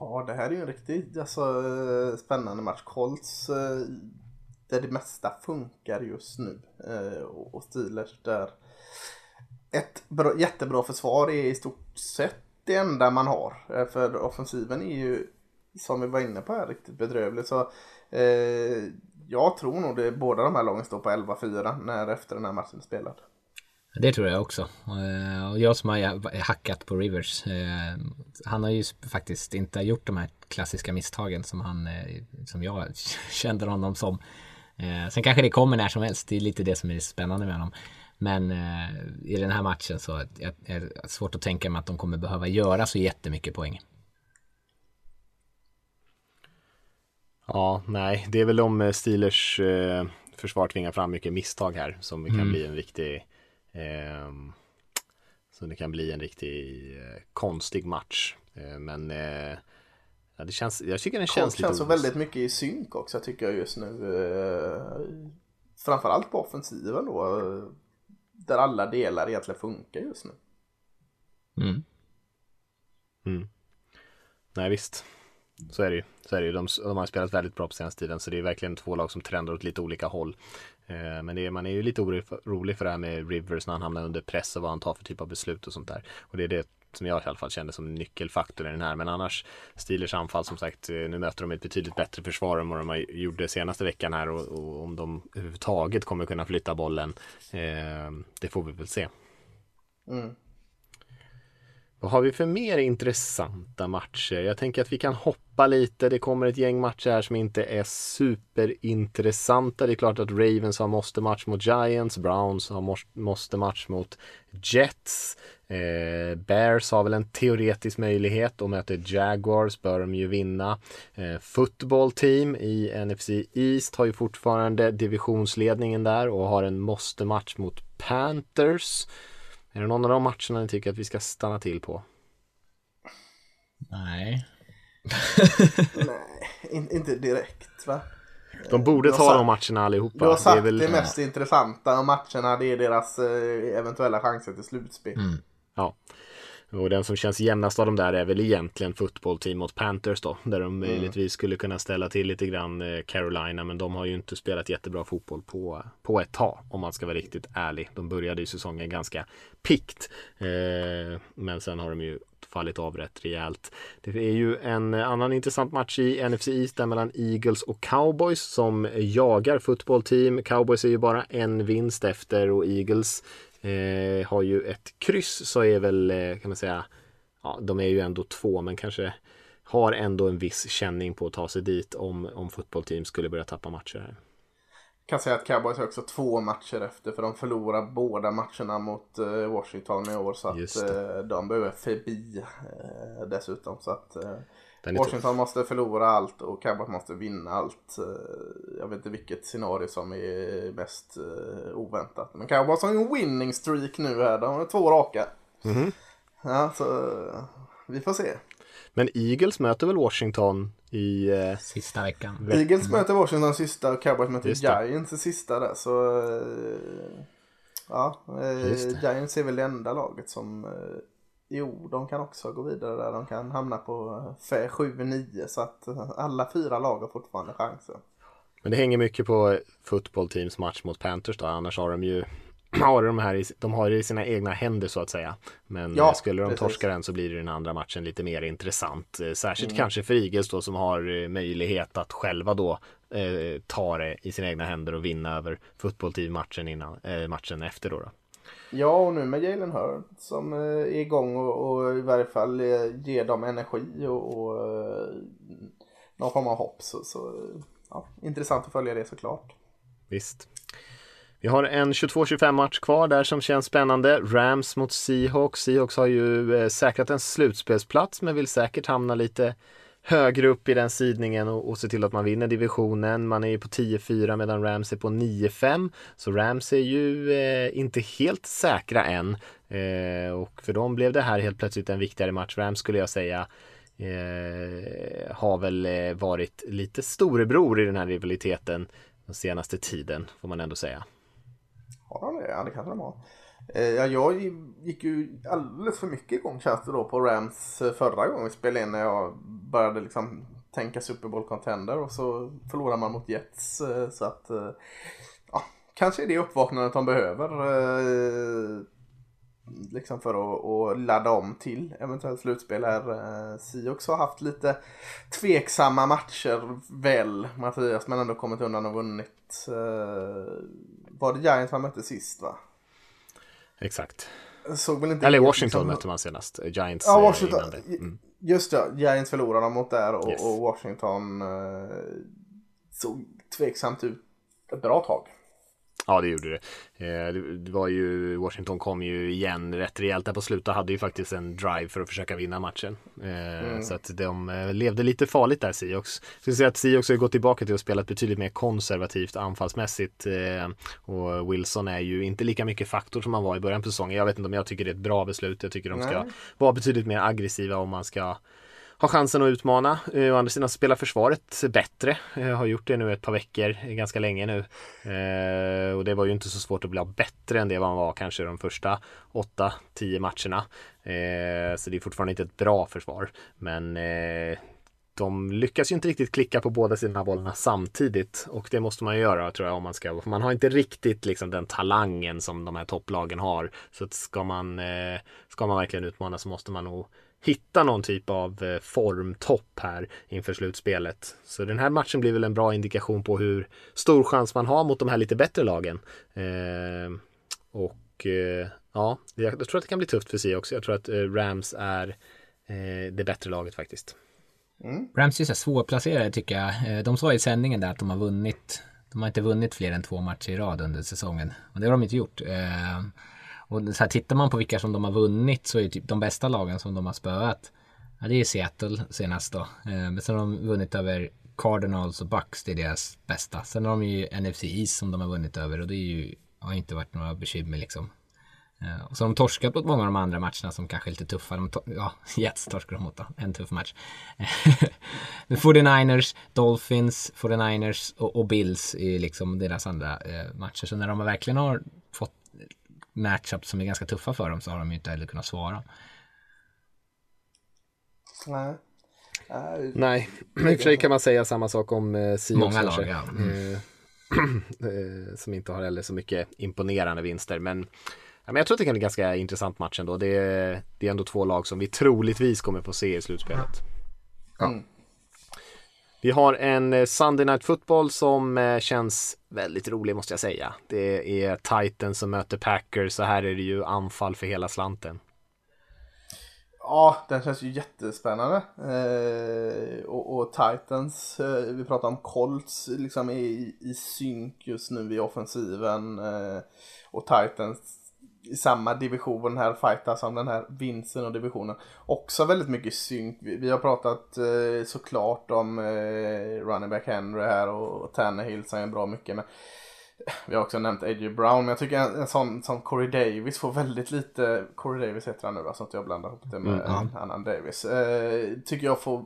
C: Ja, det här är ju en riktigt alltså, eh, spännande match. Colts, eh, där det mesta funkar just nu. Eh, och Steelers där ett bra, jättebra försvar är i stort sett det enda man har. För offensiven är ju, som vi var inne på här, riktigt bedrövlig. Så eh, jag tror nog det båda de här lagen står på 11-4 när efter den här matchen är spelad.
D: Det tror jag också. Eh, Och jag som har hackat på Rivers, eh, han har ju faktiskt inte gjort de här klassiska misstagen som han, eh, som jag *laughs* kände honom som. Sen kanske det kommer när som helst, det är lite det som är spännande med honom. Men i den här matchen så är det svårt att tänka mig att de kommer behöva göra så jättemycket poäng.
B: Ja, nej, det är väl om Steelers försvar tvingar fram mycket misstag här som kan mm. bli en riktig eh, så det kan bli en riktig eh, konstig match. Eh, men eh, ja, det känns, jag tycker den känns
C: Colt lite känns så väldigt mycket i synk också tycker jag just nu. Eh, framförallt på offensiven då. Där alla delar egentligen funkar just nu.
B: Mm. Mm. Nej visst. Så är det ju. Så är det ju. De, de har spelat väldigt bra på senaste tiden så det är verkligen två lag som trendar åt lite olika håll. Eh, men är, man är ju lite orolig för det här med Rivers när han hamnar under press och vad han tar för typ av beslut och sånt där. Och det är det som jag i alla fall kände som nyckelfaktor i den här. Men annars Steelers anfall som sagt, eh, nu möter de ett betydligt bättre försvar än vad de gjorde senaste veckan här och, och om de överhuvudtaget kommer kunna flytta bollen, eh, det får vi väl se. Mm. Vad har vi för mer intressanta matcher? Jag tänker att vi kan hoppa lite. Det kommer ett gäng matcher här som inte är superintressanta. Det är klart att Ravens har måste match mot Giants. Browns har måste match mot Jets. Eh, Bears har väl en teoretisk möjlighet och möter Jaguars bör de ju vinna. Eh, football team i NFC East har ju fortfarande divisionsledningen där och har en måste match mot Panthers. Är det någon av de matcherna ni tycker att vi ska stanna till på?
D: Nej.
C: Nej, in, inte direkt va?
B: De borde ta sagt, de matcherna allihopa.
C: Du har sagt det, väl... det mest ja. intressanta matcherna, det är deras eh, eventuella chanser till slutspel. Mm.
B: Ja. Och den som känns jämnast av de där är väl egentligen fotbollteam mot Panthers då. Där de mm. möjligtvis skulle kunna ställa till lite grann eh, Carolina. Men de har ju inte spelat jättebra fotboll på, på ett tag. Om man ska vara riktigt ärlig. De började ju säsongen ganska pikt. Eh, men sen har de ju fallit av rätt rejält. Det är ju en annan intressant match i NFC East där mellan Eagles och Cowboys som jagar fotbollteam. Cowboys är ju bara en vinst efter och Eagles eh, har ju ett kryss så är väl, eh, kan man säga, ja, de är ju ändå två men kanske har ändå en viss känning på att ta sig dit om, om fotbollteam skulle börja tappa matcher här.
C: Kan säga att Cowboys har också två matcher efter för de förlorar båda matcherna mot eh, Washington i år så att eh, de behöver förbi dessutom så att Washington måste förlora allt och Cowboys måste vinna allt. Eh, jag vet inte vilket scenario som är mest uh, oväntat. Men Cowboys har en winning streak nu här. De har två raka. Mm. Ja, så vi får se.
B: Men Eagles möter väl Washington i... Uh,
D: sista veckan.
C: Eagles möter Washington sista och Cowboys möter Giants i sista där. Så... Uh, ja, Giants är väl det enda laget som Jo, de kan också gå vidare där. De kan hamna på 7-9 eh, så att eh, alla fyra lag har fortfarande chanser.
B: Men det hänger mycket på football teams match mot Panthers då. Annars har de ju *clears throat* har de här i, de har det i sina egna händer så att säga. Men ja, skulle de precis. torska den så blir det den andra matchen lite mer intressant. Eh, särskilt mm. kanske för Eagles då som har möjlighet att själva då eh, ta det i sina egna händer och vinna över fotbollteam matchen innan eh, matchen efter då. då.
C: Ja, och nu med Jalen Hurd som eh, är igång och, och i varje fall eh, ger dem energi och, och eh, någon form av hopp. Så, så ja, intressant att följa det såklart.
B: Visst. Vi har en 22-25 match kvar där som känns spännande. Rams mot Seahawks. Seahawks har ju säkrat en slutspelsplats men vill säkert hamna lite högre upp i den sidningen och, och se till att man vinner divisionen. Man är ju på 10-4 medan Rams är på 9-5. Så Rams är ju eh, inte helt säkra än. Eh, och för dem blev det här helt plötsligt en viktigare match. Rams skulle jag säga eh, har väl eh, varit lite storebror i den här rivaliteten den senaste tiden får man ändå säga.
C: Har de det? Ja det kanske de har. Eh, ja, jag gick ju alldeles för mycket igång känns det då på Rams eh, förra gången vi spelade in när jag började liksom tänka Super Bowl contender och så förlorar man mot Jets. Eh, så att ja, kanske är det uppvaknandet de behöver. Liksom för att, att ladda om till eventuellt slutspel här. Siox har haft lite tveksamma matcher väl Mattias men ändå kommit undan och vunnit. Var det Giants man mötte sist va?
B: Exakt.
C: Såg väl inte
B: Eller Washington liksom... mötte man senast. Giants
C: ja, Washington. Mm. Just det, Giants förlorade mot där och, yes. och Washington eh, såg tveksamt ut ett bra tag.
B: Ja, det gjorde det. Eh, det var ju, Washington kom ju igen rätt rejält där på slutet. Hade ju faktiskt en drive för att försöka vinna matchen. Eh, mm. Så att de eh, levde lite farligt där, Seahawks. Jag skulle säga att Seahawks har gått tillbaka till att spela ett betydligt mer konservativt anfallsmässigt. Och Wilson är ju inte lika mycket faktor som han var i början på säsongen. Jag vet inte om jag tycker det är ett bra beslut. Jag tycker de ska vara betydligt mer aggressiva om man ska har chansen att utmana. Eh, å andra sidan spelar försvaret bättre. Eh, har gjort det nu ett par veckor, eh, ganska länge nu. Eh, och det var ju inte så svårt att bli bättre än det man var kanske de första 8-10 matcherna. Eh, så det är fortfarande inte ett bra försvar. Men eh, de lyckas ju inte riktigt klicka på båda sina bollarna samtidigt och det måste man ju göra tror jag om man ska. Man har inte riktigt liksom den talangen som de här topplagen har. Så att ska man, eh, ska man verkligen utmana så måste man nog hitta någon typ av eh, formtopp här inför slutspelet. Så den här matchen blir väl en bra indikation på hur stor chans man har mot de här lite bättre lagen. Eh, och eh, ja, jag tror att det kan bli tufft för sig också. Jag tror att eh, Rams är eh, det bättre laget faktiskt.
D: Mm. Rams är så svårplacerade tycker jag. Eh, de sa i sändningen där att de har vunnit de har inte vunnit fler än två matcher i rad under säsongen. Och det har de inte gjort. Och så här, tittar man på vilka som de har vunnit så är typ de bästa lagen som de har spöat. Ja, det är Seattle senast då. Eh, men sen har de vunnit över Cardinals och Bucks, det är deras bästa. Sen har de ju NFC East som de har vunnit över och det är ju, har inte varit några bekymmer liksom. Eh, och så har de torskat mot många av de andra matcherna som kanske är lite tuffa. De ja, *laughs* Jets torskar de mot då. En tuff match. *laughs* Men 49ers, Dolphins, 49ers och, och Bills är liksom deras andra eh, matcher. Så när de verkligen har fått matchups som är ganska tuffa för dem så har de ju inte heller kunnat svara.
C: Nej.
B: Nej, i och för sig kan man säga samma sak om eh,
D: Många lag, ja. Mm.
B: Eh, *clears throat* eh, som inte har heller så mycket imponerande vinster. Men, ja, men jag tror att det kan bli ganska intressant match ändå. Det är, det är ändå två lag som vi troligtvis kommer få se i slutspelet. Ja. Vi har en eh, Sunday Night Football som eh, känns väldigt rolig måste jag säga. Det är Titans som möter Packers så här är det ju anfall för hela slanten.
C: Ja, den känns ju jättespännande. Eh, och, och, Titans, eh, vi pratar om Colts, liksom är i, i synk just nu i offensiven. Eh, och Titans i samma division här fightas om den här vinsten och divisionen. Också väldigt mycket synk. Vi, vi har pratat eh, såklart om eh, running back Henry här och, och Tannehill säger bra mycket. Men vi har också nämnt A.J. Brown, men jag tycker en, en sån som Corey Davis får väldigt lite, Corey Davis heter han nu va, så att jag blandar ihop det med mm, en annan Davis. Eh, tycker jag får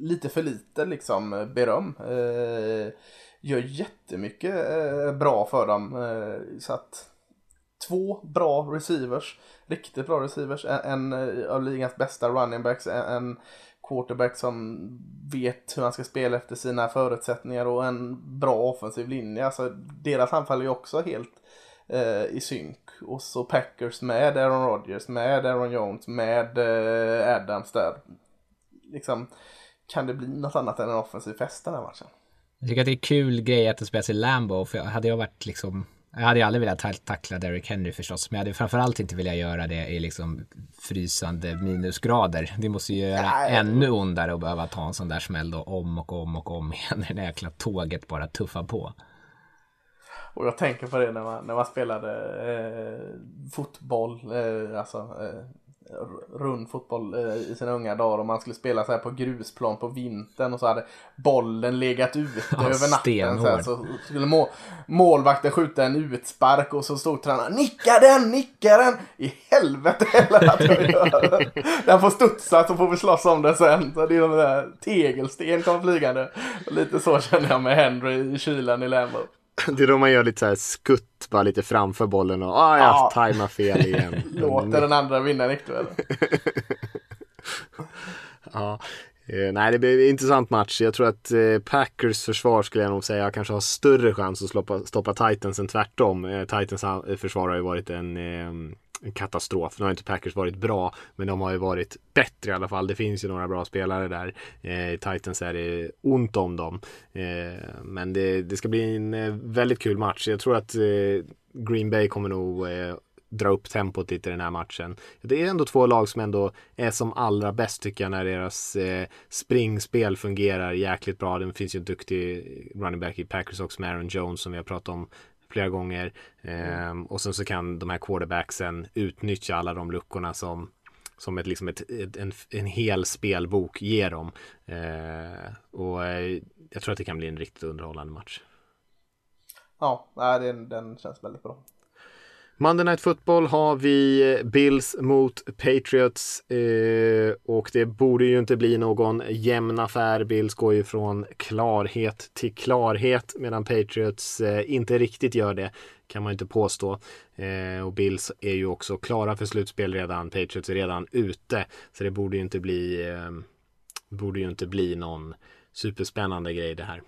C: lite för lite liksom beröm. Eh, gör jättemycket eh, bra för dem. Eh, så att två bra receivers, riktigt bra receivers, en, en eh, av ligans bästa running backs, en, en quarterback som vet hur han ska spela efter sina förutsättningar och en bra offensiv linje. Alltså deras anfall är ju också helt eh, i synk. Och så Packers med Aaron Rodgers, med Aaron Jones, med eh, Adams där. Liksom, kan det bli något annat än en offensiv fest den här matchen?
D: Jag tycker att det är kul grej att det spelas i Lambo, för hade jag varit liksom jag hade ju aldrig velat tackla Derrick Henry förstås, men jag hade framförallt inte velat göra det i liksom frysande minusgrader. Det måste ju göra Nej. ännu ondare att behöva ta en sån där smäll då om och om och om igen när det jäkla tåget bara tuffar på.
C: Och jag tänker på det när man, när man spelade eh, fotboll, eh, alltså eh, rund fotboll eh, i sina unga dagar och man skulle spela så här på grusplan på vintern och så hade bollen legat ute ja, över natten. Så, här, så skulle må, målvakten skjuta en utspark och så stod tränaren nicka den, nicka den! I helvete heller att jag gör. *laughs* Den får studsa så får vi slåss om det sen. Så det är de där tegelsten kom flygande. Lite så känner jag med Henry i kylan i Lambo. *laughs*
B: Det är då man gör lite så här skutt bara lite framför bollen och ah, jag ja. tajmar fel igen. *laughs*
C: Låter den andra vinna eller? *laughs*
B: ja. Eh, nej, det blir en intressant match. Jag tror att eh, Packers försvar skulle jag nog säga kanske har större chans att stoppa, stoppa Titans än tvärtom. Eh, Titans försvar har ju varit en eh, en katastrof. Nu har inte Packers varit bra, men de har ju varit bättre i alla fall. Det finns ju några bra spelare där. Eh, Titans är det ont om dem. Eh, men det, det, ska bli en eh, väldigt kul match. Jag tror att eh, Green Bay kommer nog eh, dra upp tempot lite i den här matchen. Det är ändå två lag som ändå är som allra bäst tycker jag när deras eh, springspel fungerar jäkligt bra. Det finns ju en duktig running back i Packers också med Aaron Jones som vi har pratat om flera gånger. Mm. och sen så kan de här quarterbacksen utnyttja alla de luckorna som som ett, liksom ett, ett en, en hel spelbok ger dem. Eh, och jag tror att det kan bli en riktigt underhållande match.
C: Ja, den, den känns väldigt bra.
B: Monday Night Football har vi eh, Bills mot Patriots eh, och det borde ju inte bli någon jämn affär. Bills går ju från klarhet till klarhet medan Patriots eh, inte riktigt gör det kan man inte påstå. Eh, och Bills är ju också klara för slutspel redan. Patriots är redan ute så det borde ju inte bli eh, borde ju inte bli någon superspännande grej det här.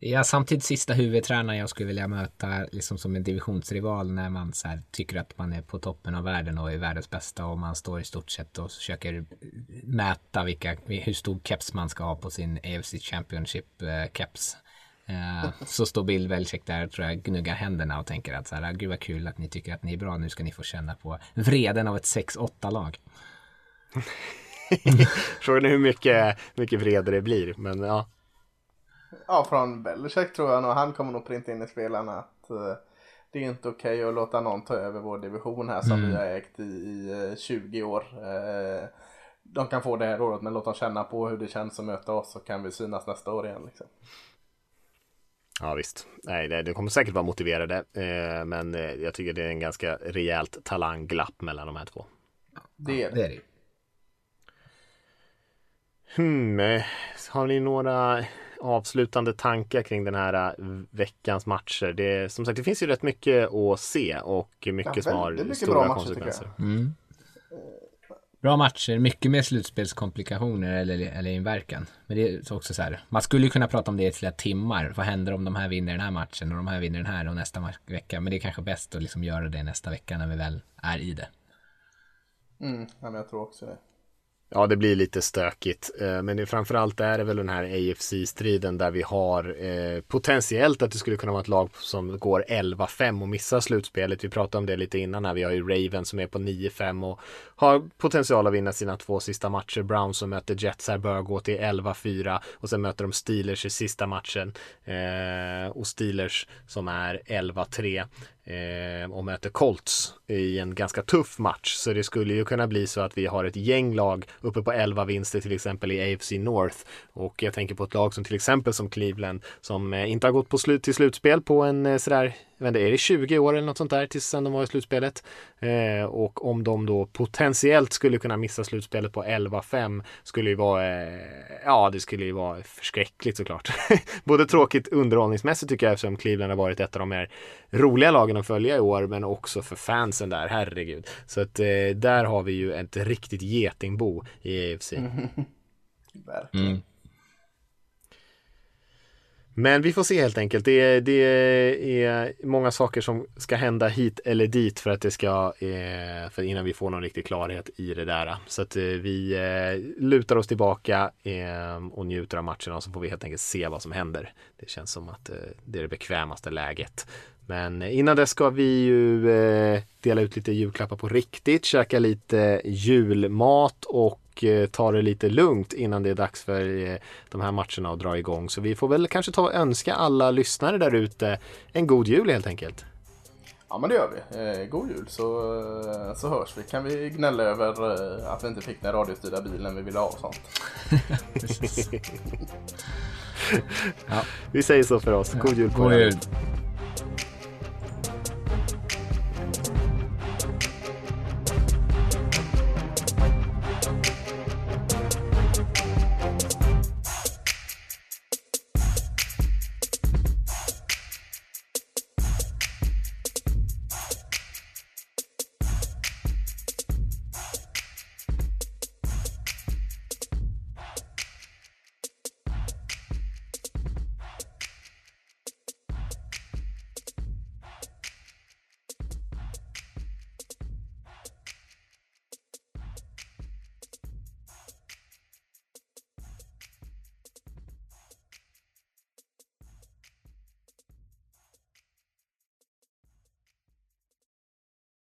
D: Ja, samtidigt sista huvudtränaren jag skulle vilja möta liksom som en divisionsrival när man så här, tycker att man är på toppen av världen och är världens bästa och man står i stort sett och försöker mäta vilka, hur stor keps man ska ha på sin AFC Championship eh, keps. Eh, *laughs* så står Bill Belichick där tror jag gnuggar händerna och tänker att så här, gud vad kul att ni tycker att ni är bra, nu ska ni få känna på vreden av ett 6-8-lag. *laughs*
B: Frågan är hur mycket, mycket vrede det blir, men ja.
C: Ja, från Belichick tror jag nog. Han kommer nog printa in i spelarna att uh, det är inte okej okay att låta någon ta över vår division här som mm. vi har ägt i, i 20 eh, år. Uh, de kan få det här året men låt dem känna på hur det känns att möta oss så kan vi synas nästa år igen. Liksom.
B: Ja visst, nej det, det kommer säkert vara motiverade eh, men jag tycker det är en ganska rejält talangglapp mellan de här två.
C: Det är det. det, är det.
B: Hmm, har ni några avslutande tankar kring den här äh, veckans matcher. Det, som sagt, det finns ju rätt mycket att se och mycket ja, som har mycket stora matcher, konsekvenser. Mm.
D: Bra matcher, mycket mer slutspelskomplikationer eller, eller inverkan. Men det är också så här, man skulle kunna prata om det i flera timmar. Vad händer om de här vinner den här matchen och de här vinner den här och nästa vecka. Men det är kanske bäst att liksom göra det nästa vecka när vi väl är i det.
C: Mm, ja, men jag tror också det.
B: Ja, det blir lite stökigt. Eh, men framförallt är det väl den här AFC-striden där vi har eh, potentiellt att det skulle kunna vara ett lag som går 11-5 och missar slutspelet. Vi pratade om det lite innan här. Vi har ju Raven som är på 9-5 och har potential att vinna sina två sista matcher. Brown som möter Jets här bör gå till 11-4 och sen möter de Steelers i sista matchen. Eh, och Steelers som är 11-3 eh, och möter Colts i en ganska tuff match. Så det skulle ju kunna bli så att vi har ett gäng lag uppe på 11 vinster till exempel i AFC North. Och jag tänker på ett lag som till exempel som Cleveland som eh, inte har gått på slut till slutspel på en eh, sådär jag vet inte, är det 20 år eller något sånt där tills sen de var i slutspelet? Eh, och om de då potentiellt skulle kunna missa slutspelet på 11-5 skulle ju vara, eh, ja det skulle ju vara förskräckligt såklart. *laughs* Både tråkigt underhållningsmässigt tycker jag eftersom Cleveland har varit ett av de mer roliga lagen att följa i år men också för fansen där, herregud. Så att eh, där har vi ju ett riktigt getingbo i AFC. *laughs*
C: Verkligen. Mm.
B: Men vi får se helt enkelt. Det, det, är många saker som ska hända hit eller dit för att det ska, eh, för innan vi får någon riktig klarhet i det där. Så att eh, vi eh, lutar oss tillbaka och njuter av matcherna och så får vi helt enkelt se vad som händer. Det känns som att det är det bekvämaste läget. Men innan det ska vi ju dela ut lite julklappar på riktigt, käka lite julmat och och eh, ta det lite lugnt innan det är dags för eh, de här matcherna att dra igång. Så vi får väl kanske ta och önska alla lyssnare där ute en god jul helt enkelt.
C: Ja men det gör vi. Eh, god jul så, så hörs vi. Kan vi gnälla över att vi inte fick den radiostyrda bilen vi ville ha och sånt. *laughs* *laughs*
B: ja. Vi säger så för oss. God jul på
D: God jul.